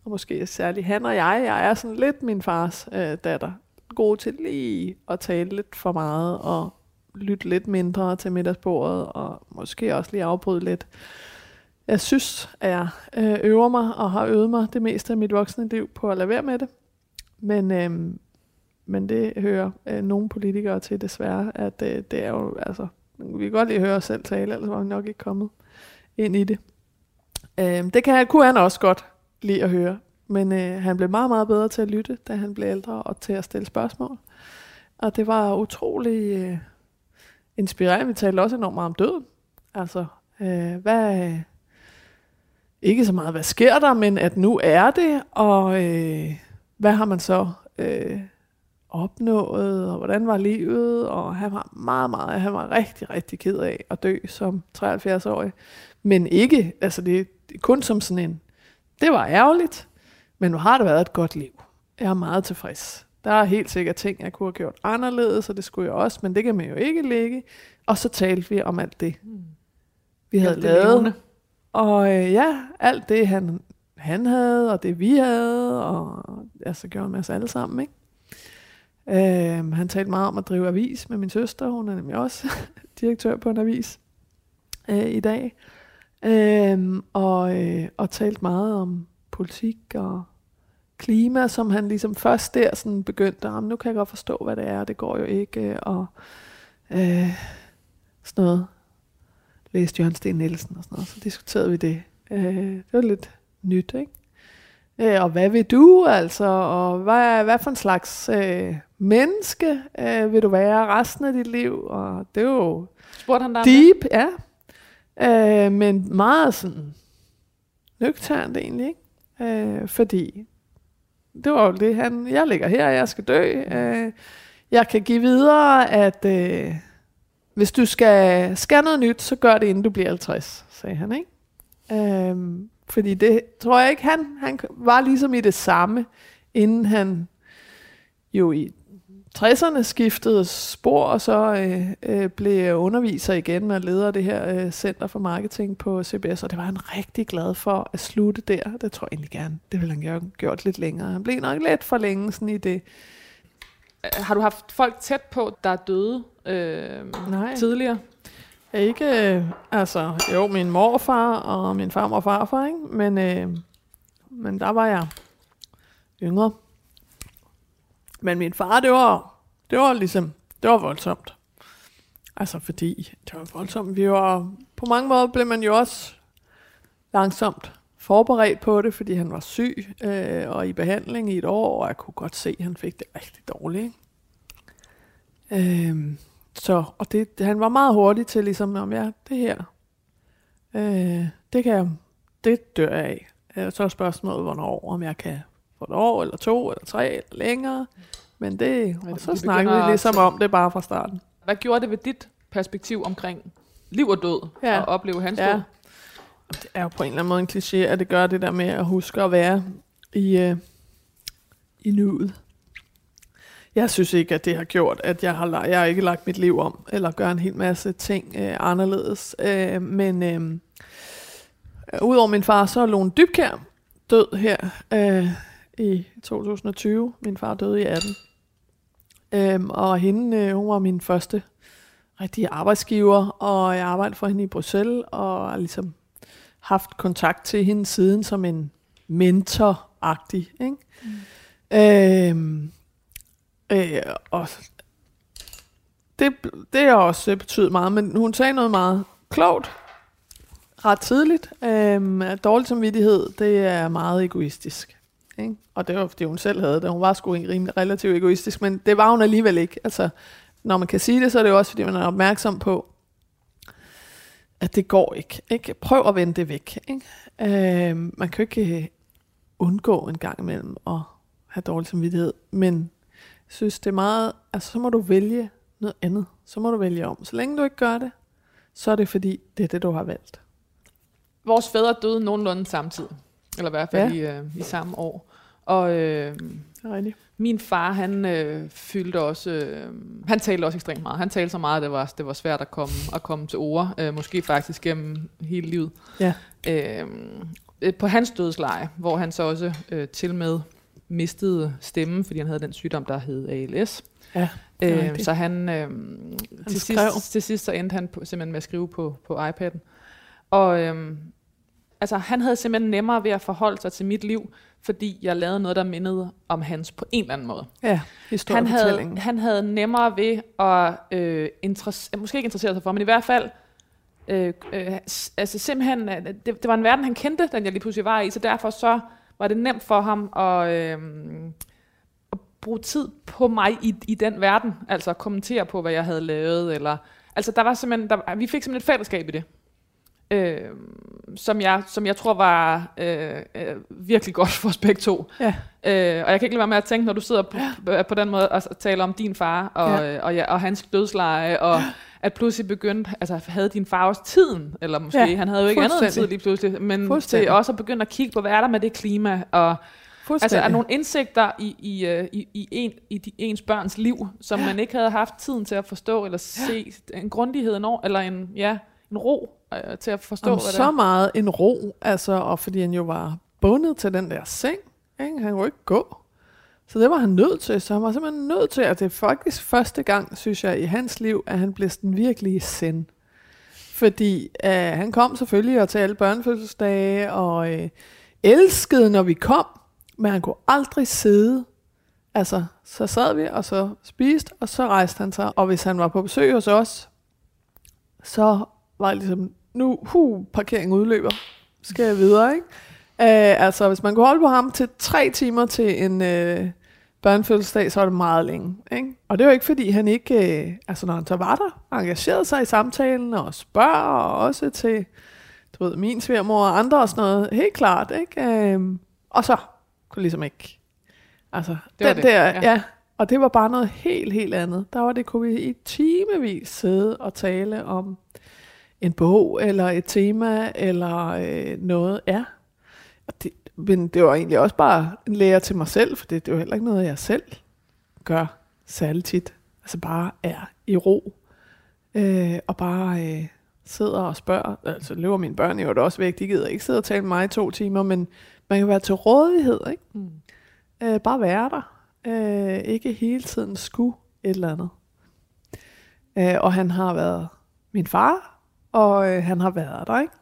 og måske særligt han og jeg, jeg er sådan lidt min fars øh, datter, gode til lige at tale lidt for meget, og lytte lidt mindre til middagsbordet, og måske også lige afbryde lidt. Jeg synes, at jeg øh, øver mig, og har øvet mig det meste af mit voksne liv på at lade være med det. Men, øh, men det hører øh, nogle politikere til desværre, at øh, det er jo, altså, vi kan godt lige høre os selv tale, ellers var vi nok ikke kommet ind i det. Øh, det kan, han- kunne han også godt lide at høre, men øh, han blev meget, meget bedre til at lytte, da han blev ældre, og til at stille spørgsmål. Og det var utrolig øh, inspirerende. Vi talte også enormt meget om døden. Altså, øh, hvad... Ikke så meget, hvad sker der, men at nu er det, og øh, hvad har man så øh, opnået, og hvordan var livet, og han var meget, meget, han var rigtig, rigtig ked af at dø som 73-årig. Men ikke, altså det, det er kun som sådan en, det var ærgerligt, men nu har det været et godt liv. Jeg er meget tilfreds. Der er helt sikkert ting, jeg kunne have gjort anderledes, og det skulle jeg også, men det kan man jo ikke lægge. Og så talte vi om alt det, vi havde Alt det lavet. levende. Og øh, ja, alt det, han, han havde, og det vi havde, og ja, så gjorde han med os alle sammen, ikke? Øh, han talte meget om at drive avis med min søster. Hun er nemlig også direktør på en avis øh, i dag. Øh, og, øh, og talt meget om politik og klima, som han ligesom først der sådan begyndte, at nu kan jeg godt forstå, hvad det er, det går jo ikke, og øh, sådan noget. Læste Jørgen Sten Nielsen og sådan noget, så diskuterede vi det. Øh, det var lidt nyt, ikke? Øh, og hvad vil du altså, og hvad, hvad for en slags øh, menneske øh, vil du være resten af dit liv? Og det er jo Spurgte han dig deep, ja. Øh, men meget sådan nøgternt egentlig, ikke? Øh, fordi det var jo det, han, jeg ligger her, jeg skal dø. Øh, jeg kan give videre, at øh, hvis du skal, skal noget nyt, så gør det, inden du bliver 50, sagde han, ikke? Øhm, fordi det tror jeg ikke, han, han var ligesom i det samme, inden han jo i 60'erne skiftede spor, og så øh, øh, blev underviser igen og leder det her øh, Center for Marketing på CBS, og det var han rigtig glad for at slutte der. Det tror jeg egentlig gerne, det ville han gøre, gjort lidt længere. Han blev nok lidt for længe sådan i det det? Har du haft folk tæt på, der er døde øh, Nej. tidligere? Ikke, øh, altså, jo, min morfar og min farmor og farfar, ikke? Men, øh, men der var jeg yngre. Men min far, det var, det var ligesom, det var voldsomt. Altså fordi, det var voldsomt. Vi var, på mange måder blev man jo også langsomt forberedt på det, fordi han var syg øh, og i behandling i et år, og jeg kunne godt se, at han fik det rigtig dårligt. Ikke? Øh, så, og det, han var meget hurtig til ligesom, om ja, det her, øh, det kan jeg, det dør jeg af. Øh, Så er spørgsmålet, hvornår, om jeg kan få et år, eller to, eller tre, eller længere. Men det, og så de snakkede vi ligesom om det bare fra starten. Hvad gjorde det ved dit perspektiv omkring liv og død, Ja. at opleve hans Ja. død? Det er jo på en eller anden måde en kliché, at det gør det der med at huske at være i, øh, i nuet. Jeg synes ikke, at det har gjort, at jeg har, jeg har ikke lagt mit liv om, eller gør en hel masse ting øh, anderledes. Øh, men øh, udover min far, så er Lone Dybkær død her øh, i 2020. Min far døde i 18. Øhm, og hende, øh, hun var min første rigtige arbejdsgiver, og jeg arbejdede for hende i Bruxelles, og ligesom haft kontakt til hende siden som en mentor-agtig. Ikke? Mm. Øhm, øh, og det, det har også betydet meget, men hun sagde noget meget klogt ret tidligt. At dårlig samvittighed, det er meget egoistisk. Ikke? Og det var, fordi hun selv havde det. Hun var sgu rimelig relativt egoistisk, men det var hun alligevel ikke. Altså, når man kan sige det, så er det jo også, fordi man er opmærksom på, at det går ikke. ikke? Prøv at vende det væk. Ikke? Øh, man kan jo ikke øh, undgå en gang imellem at have dårlig samvittighed, men synes, det er meget, altså så må du vælge noget andet. Så må du vælge om. Så længe du ikke gør det, så er det fordi, det er det, du har valgt. Vores fædre døde nogenlunde samtidig. Eller i hvert fald ja. i, øh, i samme år. Og øh, Det er rigtigt. Min far, han øh, fyldte også... Øh, han talte også ekstremt meget. Han talte så meget, at det var, det var svært at komme, at komme til ord. Øh, måske faktisk gennem hele livet. Ja. Øh, øh, på hans dødsleje, hvor han så også øh, til med mistede stemmen, fordi han havde den sygdom, der hed ALS. Ja, Øh, så han, øh, til, skrev. sidst, til sidst så endte han på, simpelthen med at skrive på, på iPad'en. Og øh, altså, han havde simpelthen nemmere ved at forholde sig til mit liv, fordi jeg lavede noget, der mindede om hans på en eller anden måde. Ja, Han havde, han havde nemmere ved at, øh, interesse, måske ikke interessere sig for, men i hvert fald, øh, øh, altså simpelthen, øh, det, det var en verden, han kendte, den jeg lige pludselig var i, så derfor så var det nemt for ham at, øh, at bruge tid på mig i, i den verden, altså at kommentere på, hvad jeg havde lavet, eller, altså der var simpelthen, der, vi fik simpelthen et fællesskab i det. Øh, som, jeg, som jeg tror var øh, øh, virkelig godt for os begge to. Ja. Øh, og jeg kan ikke lade være med at tænke, når du sidder på, ja. på den måde og taler om din far og, Ja. ja. og, ja, og hans dødsleje, og at pludselig begyndte, altså havde din far også tiden, eller måske, Ja, ja, han havde jo ikke andet end tid lige pludselig, men til også at begynde at kigge på, hvad er der med det klima, og altså er nogle indsigter i, i, øh, i, i, en, i de, ens børns liv, som man ikke havde haft tiden til at forstå, eller se en grundighed, en eller en, ja, en ro øh, til at forstå, om hvad det så er. meget en ro, altså, og fordi han jo var bundet til den der seng, ikke? han kunne ikke gå. Så det var han nødt til. Så han var simpelthen nødt til, at det er faktisk første gang, synes jeg, i hans liv, at han blev sådan virkelig send. Fordi øh, han kom selvfølgelig og til alle børnefødselsdage, og øh, elskede, når vi kom, men han kunne aldrig sidde. Altså, så sad vi, og så spiste, og så rejste han sig. Og hvis han var på besøg hos os, så var det ligesom, nu, hu, parkeringen udløber, skal jeg videre, ikke? Uh, altså, hvis man kunne holde på ham til tre timer til en uh, børnefødselsdag, så var det meget længe. Ikke? Og det var ikke, fordi han ikke, uh, altså når han så var der, engagerede sig i samtalen og spørger, og også til, du ved, min svigermor og andre og sådan noget, helt klart, ikke? Uh, og så kunne ligesom ikke, altså, Det den det, der, ja. ja. Og det var bare noget helt, helt andet. Der var det, kunne vi i timevis sidde og tale om en bog, eller et tema, eller øh, noget. Ja. Og det, men det var egentlig også bare en lære til mig selv, for det, det var heller ikke noget, jeg selv gør særlig tit. Altså bare er i ro, øh, og bare øh, sidder og spørger. Altså løber mine børn jo også væk, de gider ikke sidde og tale med mig i to timer, men man kan være til rådighed, ikke? Mm. Øh, bare være der. Øh, ikke hele tiden skulle et eller andet. Øh, og han har været min far, og øh, han har været der, ikke?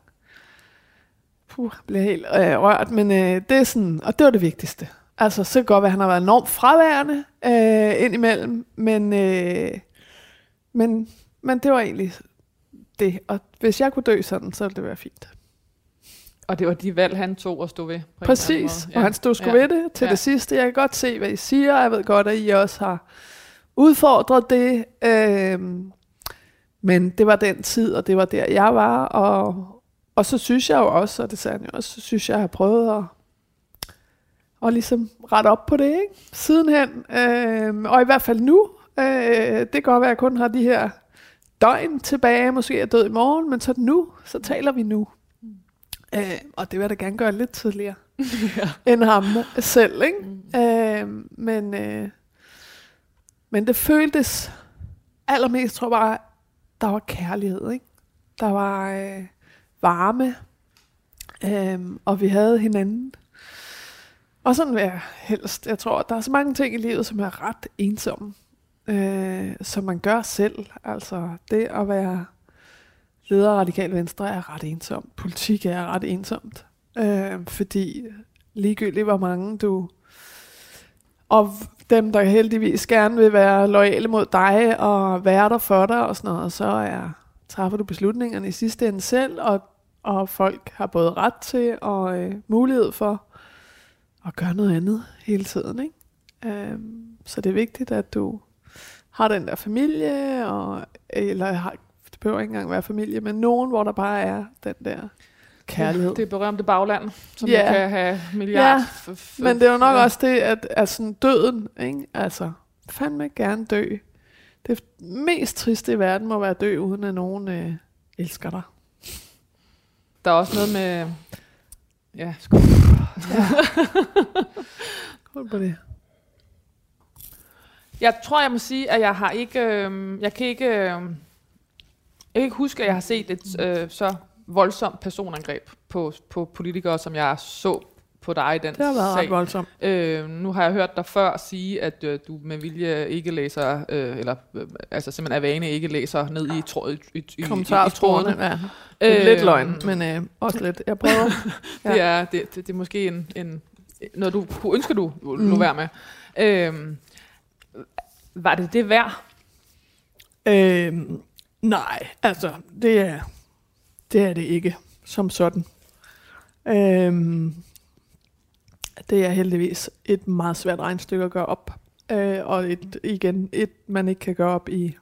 Puh, jeg bliver helt øh, rørt, men øh, det er sådan, og det var det vigtigste. Altså, så kan det godt være, at han har været enormt fraværende øh, indimellem, men, øh, men, men det var egentlig det. Og hvis jeg kunne dø sådan, så ville det være fint. Og det var de valg, han tog og stod ved. På Præcis, og han stod sgu Ja. ved det til Ja. det sidste. Jeg kan godt se, hvad I siger, jeg ved godt, at I også har udfordret det. Øhm, men det var den tid, og det var der, jeg var. Og, og så synes jeg jo også, og det sagde han jo også, så synes jeg, jeg har prøvet at, at ligesom rette op på det, ikke? Sidenhen. Øhm, og i hvert fald nu. Øh, det kan godt være, at jeg kun har de her døgn tilbage. Måske er jeg død i morgen, men så nu, så taler vi nu. Øh, og det vil jeg da gerne gøre lidt tidligere ja. end ham selv, ikke? Mm. Øh, men, øh, men det føltes allermest, tror jeg bare, der var kærlighed, ikke? Der var øh, varme, øh, og vi havde hinanden. Og sådan vil jeg helst. Jeg tror, der er så mange ting i livet, som er ret ensomme, øh, som man gør selv. Altså det at være leder af Radikal Venstre er ret ensomt. Politik er ret ensomt. Øh, fordi ligegyldigt hvor mange du... Og dem, der heldigvis gerne vil være lojale mod dig og være der for dig og sådan noget, så er, træffer du beslutningerne i sidste ende selv, og, og folk har både ret til og øh, mulighed for at gøre noget andet hele tiden. Ikke? Øhm, så det er vigtigt, at du har den der familie, og, eller har, det behøver ikke engang være familie, men nogen, hvor der bare er den der kærlighed. Det er berømte bagland, som Ja. yeah. kan have milliard. Ja, f- Men det er jo nok ja. også det, at, at sådan døden, ikke? altså fandme gerne dø. Det mest triste i verden må være dø, uden at nogen øh, elsker dig. Der er også noget med... Ja, skål. Hold på det. Jeg tror, jeg må sige, at jeg har ikke... Øh, jeg kan ikke... Øh, jeg kan ikke huske, at jeg har set et øh, så voldsomt personangreb på, på politikere, som jeg så på dig i den Det har været sag. ret voldsomt. Øh, nu har jeg hørt dig før sige, at øh, du med vilje ikke læser, øh, eller øh, altså simpelthen af vane ikke læser ned i, tråd, i, i, i, i trådene. Ja. Øh, lidt løgn, men øh, også lidt. Jeg prøver. Det, er, det, det, det er måske en, en, noget, du kunne ønske, du lå mm. være med. Øh, var det det værd? Øhm, nej, altså, det er, det er det ikke, som sådan. Øhm, det er heldigvis et meget svært regnstykke at gøre op. Øh, og et, igen, et man ikke kan gøre op i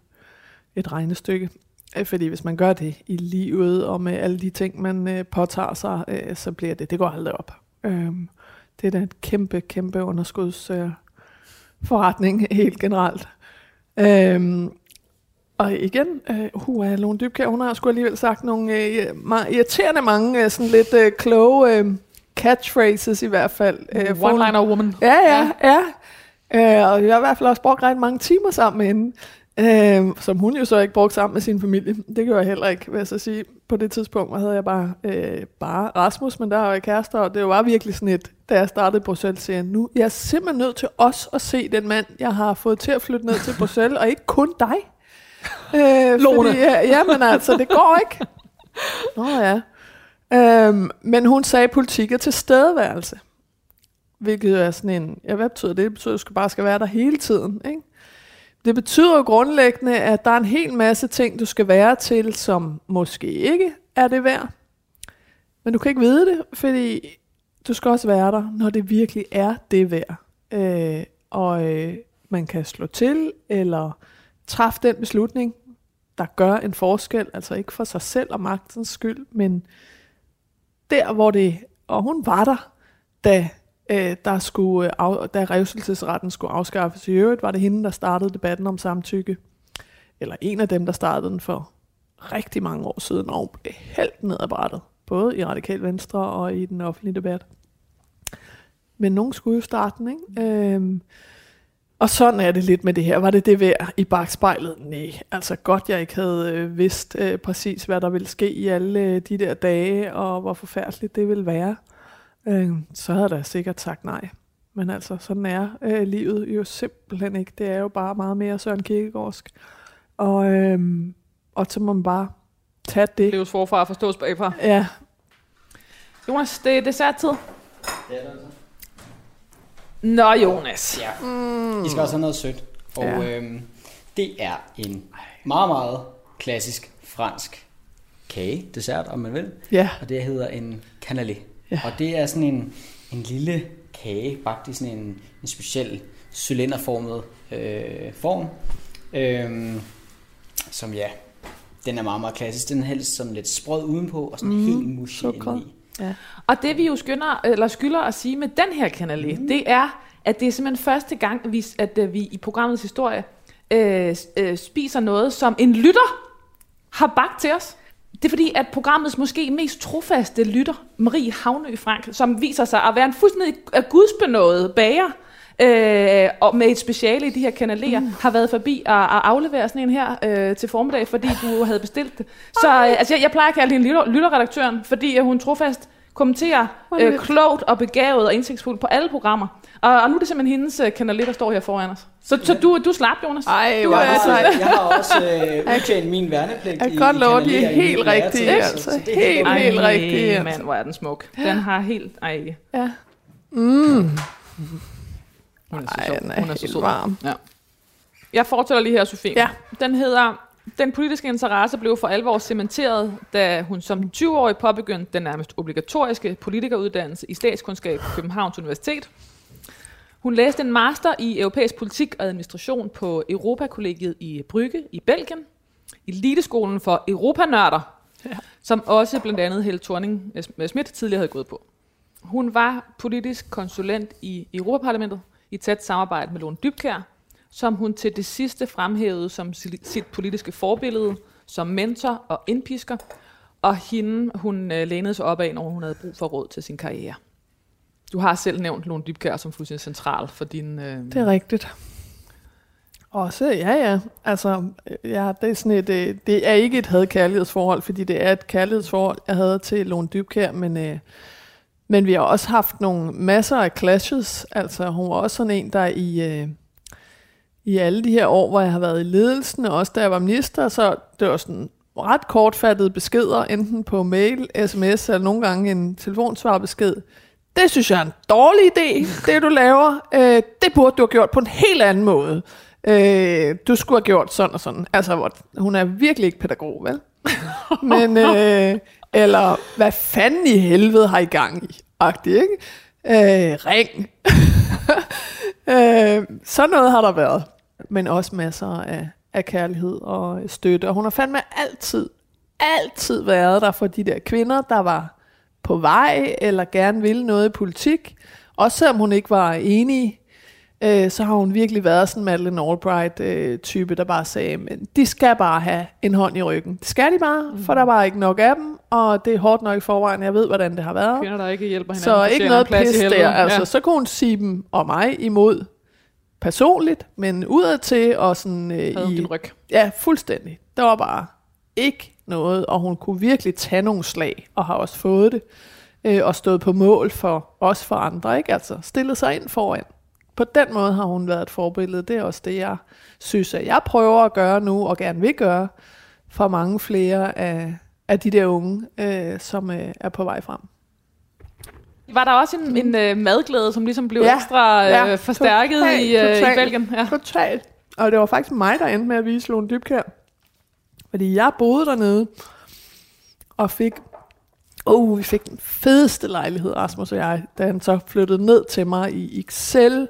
et regnestykke. Øh, fordi hvis man gør det i livet, og med alle de ting, man øh, påtager sig, øh, så bliver det, det går aldrig op. Øhm, det er da et kæmpe, kæmpe underskudsforretning øh, forretning helt generelt. Øhm, og igen, øh, uh, Lone Dybkjær, hun har sgu alligevel sagt nogle øh, irriterende mange, øh, sådan lidt øh, kloge øh, catchphrases i hvert fald. Øh, One-liner woman. Ja, ja, ja. ja. Øh, og jeg har i hvert fald også brugt ret mange timer sammen med hende. Øh, som hun jo så ikke brugte sammen med sin familie. Det gjorde jeg heller ikke, vil jeg så sige. På det tidspunkt havde jeg bare, øh, bare Rasmus, men der var jeg kærester, og det var virkelig sådan et, da jeg startede i Bruxelles, siger nu jeg er simpelthen nødt til os at se den mand, jeg har fået til at flytte ned til Bruxelles, og ikke kun dig. Øh, Lone. Fordi, ja, ja, men altså, det går ikke. Nå ja. Øhm, men hun sagde, at politik er tilstedeværelse. Hvilket er sådan en, ja, hvad betyder det? Det betyder, at du skal bare skal være der hele tiden. Ikke? Det betyder jo grundlæggende, at der er en hel masse ting, du skal være til, som måske ikke er det værd. Men du kan ikke vide det, fordi du skal også være der, når det virkelig er det værd. Øh, og øh, man kan slå til, eller træffe den beslutning, der gør en forskel, altså ikke for sig selv og magtens skyld, men der, hvor det, og hun var der, da, øh, der skulle, øh, af, da revselsesretten skulle afskaffes. I øvrigt var det hende, der startede debatten om samtykke, eller en af dem, der startede den for rigtig mange år siden, og hun blev helt ned ad brættet, både i Radikal Venstre og i den offentlige debat. Men nogen skulle jo starte den, ikke? Øh, og sådan er det lidt med det her. Var det det værd i bagspejlet? Nej, altså godt jeg ikke havde øh, vidst øh, præcis, hvad der ville ske i alle øh, de der dage, og hvor forfærdeligt det ville være. Øh, så havde jeg da sikkert sagt nej. Men altså, sådan er øh, livet jo simpelthen ikke. Det er jo bare meget mere Søren Kierkegaardsk. Og, øh, og så må man bare tage det. Leves forfra og forstås bagfra. Ja, Jonas, det er desserttid. Det er det altså. Nå, Jonas. Ja. Mm. I skal også have noget sødt. Og Ja. øhm, det er en meget, meget klassisk fransk kage, dessert, om man vil. ja, Og det hedder en canelé. Ja. Og det er sådan en, en lille kage, bagt i sådan en, en speciel cylinderformet øh, form. Øhm, som ja, den er meget, meget klassisk. Den er helst som lidt sprød udenpå, og sådan mm, helt mushy indeni. Ja. Og det vi jo skynder, eller skylder at sige med den her kanale, mm. det er, at det er simpelthen første gang, at vi, at øh, vi i programmets historie øh, øh, spiser noget, som en lytter har bagt til os. Det er fordi, at programmets måske mest trofaste lytter, Marie Havnø Frank, som viser sig at være en fuldstændig øh, gudsbenået bager, øh, og med et speciale i de her kanaler, mm. har været forbi og, og aflevere sådan en her øh, til formiddag, fordi du havde bestilt det. Så øh, altså, jeg, jeg plejer at kalde hende lytter, lytterredaktøren, fordi øh, hun trofast kommenterer øh, klogt og begavet og indsigtsfuldt på alle programmer. Og, og nu er det simpelthen hendes øh, kanaler, der står her foran os. Så, så du, du slap, Jonas. Ej, du, det altså- sejt. Jeg har også øh, udtjent min værnepligt Jeg i, kan godt love, de er helt rigtige, så- altså. så er Helt, okay. helt rigtige, altså. mand, hvor er den smuk. Den har helt... Ej, ja. Hun er så Ej, er Hun er så sød. varm. Ja. Jeg fortæller lige her, Sofie. Ja. Den hedder... Den politiske interesse blev for alvor cementeret, da hun som 20-årig påbegyndte den nærmest obligatoriske politikeruddannelse i statskundskab på Københavns Universitet. Hun læste en master i europæisk politik og administration på Europakollegiet i Brygge i Belgien, eliteskolen for europanørder, ja. som også blandt andet Helle thorning Schmidt tidligere havde gået på. Hun var politisk konsulent i Europaparlamentet i tæt samarbejde med Lone Dybkær, som hun til det sidste fremhævede som sit politiske forbillede, som mentor og indpisker, og hende hun øh, lænede sig op af, når hun havde brug for råd til sin karriere. Du har selv nævnt Lone Dybkær som fuldstændig central for din... Øh, Det er rigtigt. Også, ja, ja. Altså, øh, ja, det er sådan et, øh, det er ikke et had-kærlighedsforhold, fordi det er et kærlighedsforhold, jeg havde til Lone Dybkær, men, øh, men vi har også haft nogle masser af clashes. Altså, hun var også sådan en, der i, øh, i alle de her år, hvor jeg har været i ledelsen, og også da jeg var minister, så det var sådan ret kortfattede beskeder, enten på mail, sms eller nogle gange en telefonsvarbesked. Det synes jeg er en dårlig idé, det du laver. Øh, det burde du have gjort på en helt anden måde. Øh, du skulle have gjort sådan og sådan. Altså, hvor, hun er virkelig ikke pædagog, vel? Men, øh, eller, hvad fanden i helvede har I gang i? Agtig ikke? Øh, ring. øh, sådan noget har der været. Men også masser af, af kærlighed og støtte. Og hun har fandme altid, altid været der for de der kvinder, der var på vej, eller gerne ville noget i politik. Også selvom hun ikke var enig, øh, så har hun virkelig været sådan en Madeleine Albright-type, der bare sagde, men de skal bare have en hånd i ryggen. Det skal de bare, mm. for der var ikke nok af dem, og det er hårdt nok i forvejen. Jeg ved, hvordan det har været. kvinder, der ikke hjælper hinanden. Så ikke noget pis der. Altså, Ja. Så kunne hun sige dem og mig imod personligt, men udadtil og sådan øh, Havde i, din ryg. Ja, fuldstændig. Der var bare ikke noget, og hun kunne virkelig tage nogle slag, og har også fået det, øh, og stået på mål for os for andre, ikke? Altså stillet sig ind foran. På den måde har hun været et forbillede. Det er også det, jeg synes, at jeg prøver at gøre nu, og gerne vil gøre, for mange flere af, af de der unge, øh, som øh, er på vej frem. Var der også en, en øh, madglæde, som ligesom blev Ja, ekstra øh, ja, forstærket totalt, i, øh, i totalt. Belgien? Ja. Totalt. Og det var faktisk mig, der endte med at vise Lone Dybkær. Fordi jeg boede dernede, og fik, oh, vi fik den fedeste lejlighed, Rasmus og jeg, da han så flyttede ned til mig i Excel,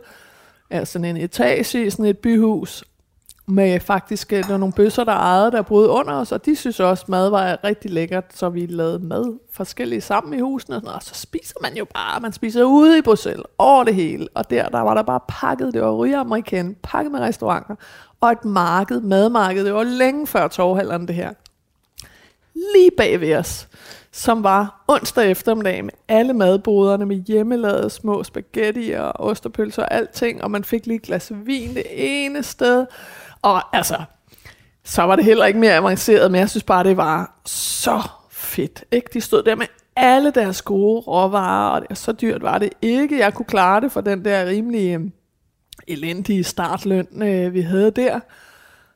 altså sådan en etage i sådan et byhus, med faktisk der var nogle bøsser, der ejede, der boede under os, og de synes også, mad var rigtig lækkert, så vi lavede mad forskellige sammen i husene, og, sådan, og så spiser man jo bare, man spiser ude i Bruxelles, over det hele, og der, der var der bare pakket, det var ryge amerikan, pakket med restauranter, og et marked, madmarked, det var længe før torvhalderen det her, lige bag ved os, som var onsdag eftermiddag med alle madboderne med hjemmelavede små spaghetti og osterpølser og alting, og man fik lige et glas vin det ene sted. Og altså, så var det heller ikke mere avanceret, men jeg synes bare, det var så fedt. Ikke? De stod der med alle deres gode råvarer, og så dyrt var det ikke. Jeg kunne klare det for den der rimelige øh, elendige startløn, øh, vi havde der.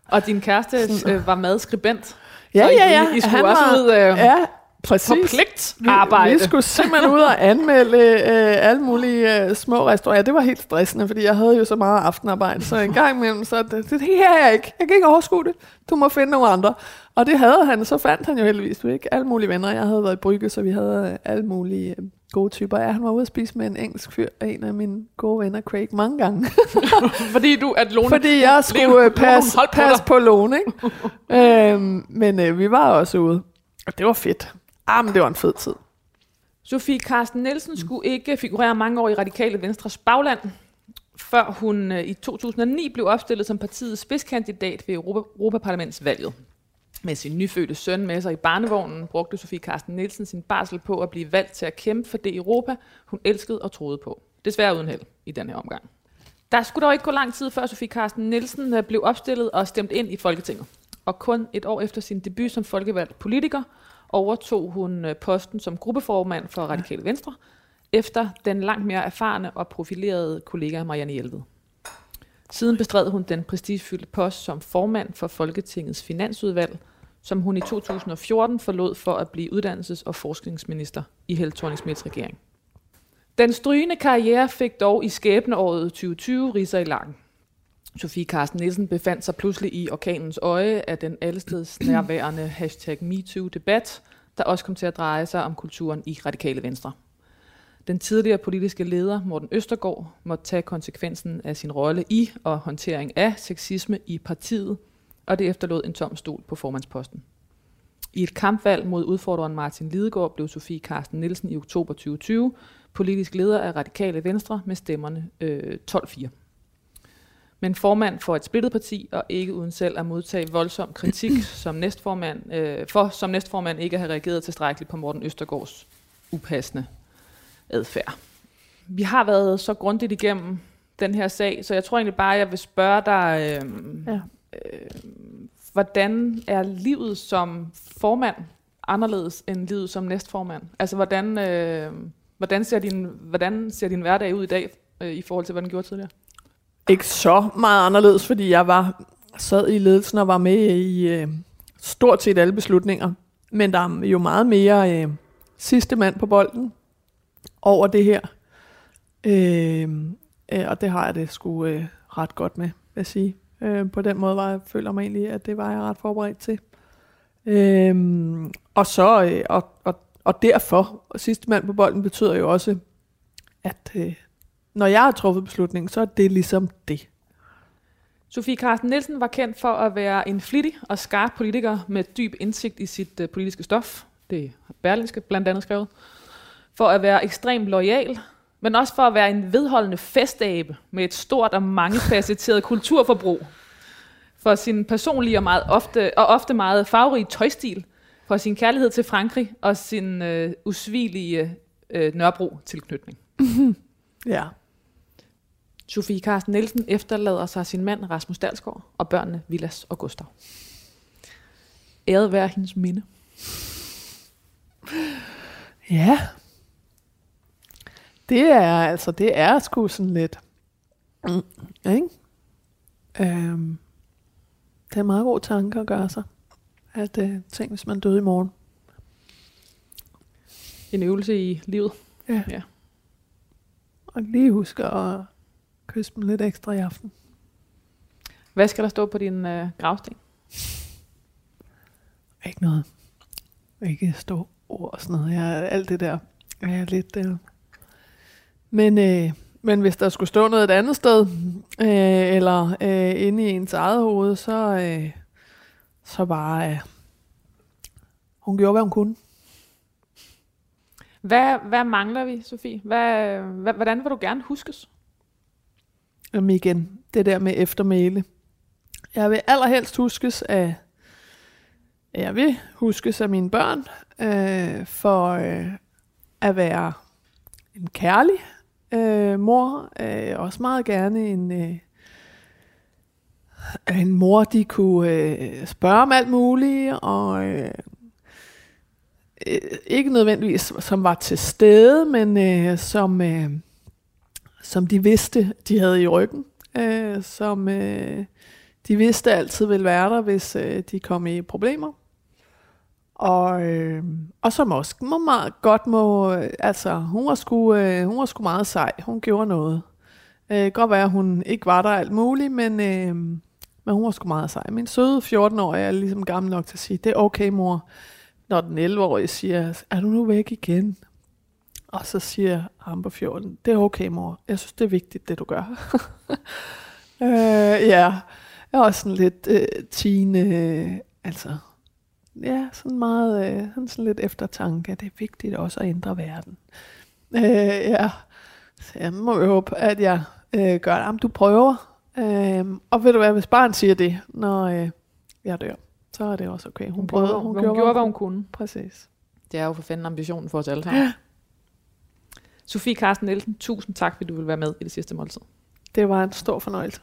Og din kæreste øh, var madskribent. Ja, I- ja, ja. I skulle Han også var- ud øh, Ja, præcis. på pligtarbejde. Vi, vi skulle simpelthen ud og anmelde øh, alle mulige øh, små restauranter. Det var helt stressende, fordi jeg havde jo så meget aftenarbejde, så en gang imellem, så det, det, her er jeg ikke. Jeg kan ikke overskue det. Du må finde nogle andre. Og det havde han, så fandt han jo heldigvis ikke alle mulige venner. Jeg havde været i Brygge, så vi havde øh, alle mulige øh, gode typer. Ja, han var ude at spise med en engelsk fyr, en af mine gode venner, Craig, mange gange. fordi du, at Lone... Fordi jeg skulle øh, passe, holdt på dig. på Lone, ikke? øhm, men øh, vi var også ude. Og det var fedt. Ah, men det var en fed tid. Sofie Carsten Nielsen skulle ikke figurere mange år i Radikale Venstres bagland, før hun øh, i 2009 blev opstillet som partiets spidskandidat ved Europa- Europaparlamentsvalget. Med sin nyfødte søn med sig i barnevognen brugte Sofie Carsten Nielsen sin barsel på at blive valgt til at kæmpe for det Europa, hun elskede og troede på. Desværre uden held i den her omgang. Der skulle dog ikke gå lang tid, før Sofie Carsten Nielsen øh, blev opstillet og stemt ind i Folketinget. Og kun et år efter sin debut som folkevalgt politiker, overtog hun øh, posten som gruppeformand for Radikale Venstre, efter den langt mere erfarne og profilerede kollega Marianne Hjelved. Siden bestred hun den prestigefyldte post som formand for Folketingets finansudvalg, som hun i 2014 forlod for at blive uddannelses- og forskningsminister i Helle thorning regering. Den strygende karriere fik dog i skæbneåret 2020 riser i lakken. Sofie Carsten Nielsen befandt sig pludselig i orkanens øje af den allesteds nærværende hashtag MeToo-debat, der også kom til at dreje sig om kulturen i radikale venstre. Den tidligere politiske leder, Morten Østergaard, måtte tage konsekvensen af sin rolle i og håndtering af sexisme i partiet, og det efterlod en tom stol på formandsposten. I et kampvalg mod udfordreren Martin Lidegaard blev Sofie Carsten Nielsen i oktober 2020 politisk leder af Radikale Venstre med stemmerne øh, 12-4 men formand for et splittet parti, og ikke uden selv at modtage voldsom kritik som næstformand, øh, for som næstformand ikke at have reageret tilstrækkeligt på Morten Østergaards upassende adfærd. Vi har været så grundigt igennem den her sag, så jeg tror egentlig bare, jeg vil spørge dig, øh, Ja. øh, hvordan er livet som formand anderledes end livet som næstformand? Altså, hvordan, øh, hvordan, ser, din, hvordan ser din hverdag ud i dag, øh, i forhold til, hvad den gjorde tidligere? Ikke så meget anderledes, fordi jeg var sad i ledelsen og var med i øh, stort set alle beslutninger. Men der er jo meget mere øh, sidste mand på bolden over det her. Øh, øh, og det har jeg det sgu øh, ret godt med, vil jeg sige. Øh, på den måde var jeg, føler mig egentlig, at det var jeg ret forberedt til. Øh, og så, øh, og, og, og derfor, og sidste mand på bolden betyder jo også, at øh, når jeg har truffet beslutningen, så er det ligesom det. Sofie Carsten Nielsen var kendt for at være en flittig og skarp politiker med dyb indsigt i sit uh, politiske stof. Det har Berlingske blandt andet skrevet. For at være ekstremt lojal, men også for at være en vedholdende festabe med et stort og mangefacetteret kulturforbrug. For sin personlige og, meget ofte, og ofte meget farverige tøjstil. For sin kærlighed til Frankrig og sin uh, usvigelige uh, Nørrebro-tilknytning. Ja. Sofie Carsten Nielsen efterlader sig sin mand Rasmus Dalsgaard og børnene Vilas og Gustav. Æret være hendes minde. Ja. Det er altså, det er sgu sådan lidt, mm, ikke? Øhm, det er en meget god tanke at gøre sig. At øh, tænk, hvis man døde i morgen. En øvelse i livet. Ja. Ja. Og lige huske at kysse dem lidt ekstra i aften. Hvad skal der stå på din øh, gravsten? Ikke noget. Ikke stå ord og sådan noget. Jeg, alt det der er jeg lidt... Øh. Men, øh, men hvis der skulle stå noget et andet sted, øh, eller øh, inde i ens eget hoved, så, øh, så bare... Øh, hun gjorde, hvad hun kunne. Hvad, hvad mangler vi, Sofie? Hvad, hvad, hvordan vil du gerne huskes? Jamen igen, det der med eftermæle. Jeg vil allerhelst huskes af, jeg vil huskes af mine børn, øh, for øh, at være en kærlig øh, mor. Øh, også meget gerne en, øh, en mor, de kunne øh, spørge om alt muligt, og øh, øh, ikke nødvendigvis som var til stede, men øh, som... Øh, som de vidste, de havde i ryggen, øh, som øh, de vidste altid ville være der, hvis øh, de kom i problemer. Og, øh, og som også må meget godt må, øh, altså hun var, sgu, øh, hun var sgu meget sej, hun gjorde noget. Øh, godt være, at hun ikke var der alt muligt, men, øh, men hun var sgu meget sej. Min søde 14-årige er ligesom gammel nok til at sige, det er okay mor, når den 11-årige siger, er du nu væk igen? Og så siger ham på 14, det er okay mor, jeg synes det er vigtigt det du gør. øh, ja, jeg er også sådan lidt øh, teen, øh, altså, ja, sådan meget, øh, sådan, sådan lidt eftertanke, det er vigtigt også at ændre verden. Øh, ja, så jeg må jo håbe, at jeg øh, gør det. Jamen, du prøver, øh, og ved du hvad, hvis barn siger det, når øh, jeg dør, så er det også okay. Hun, Hun, prøvede, hun, hun gjorde, gjorde, hvad hun kunne. Præcis. Det er jo for fanden ambitionen for os alle sammen. Sofie Carsten Nielsen, tusind tak, fordi du vil være med i det sidste måltid. Det var en stor fornøjelse.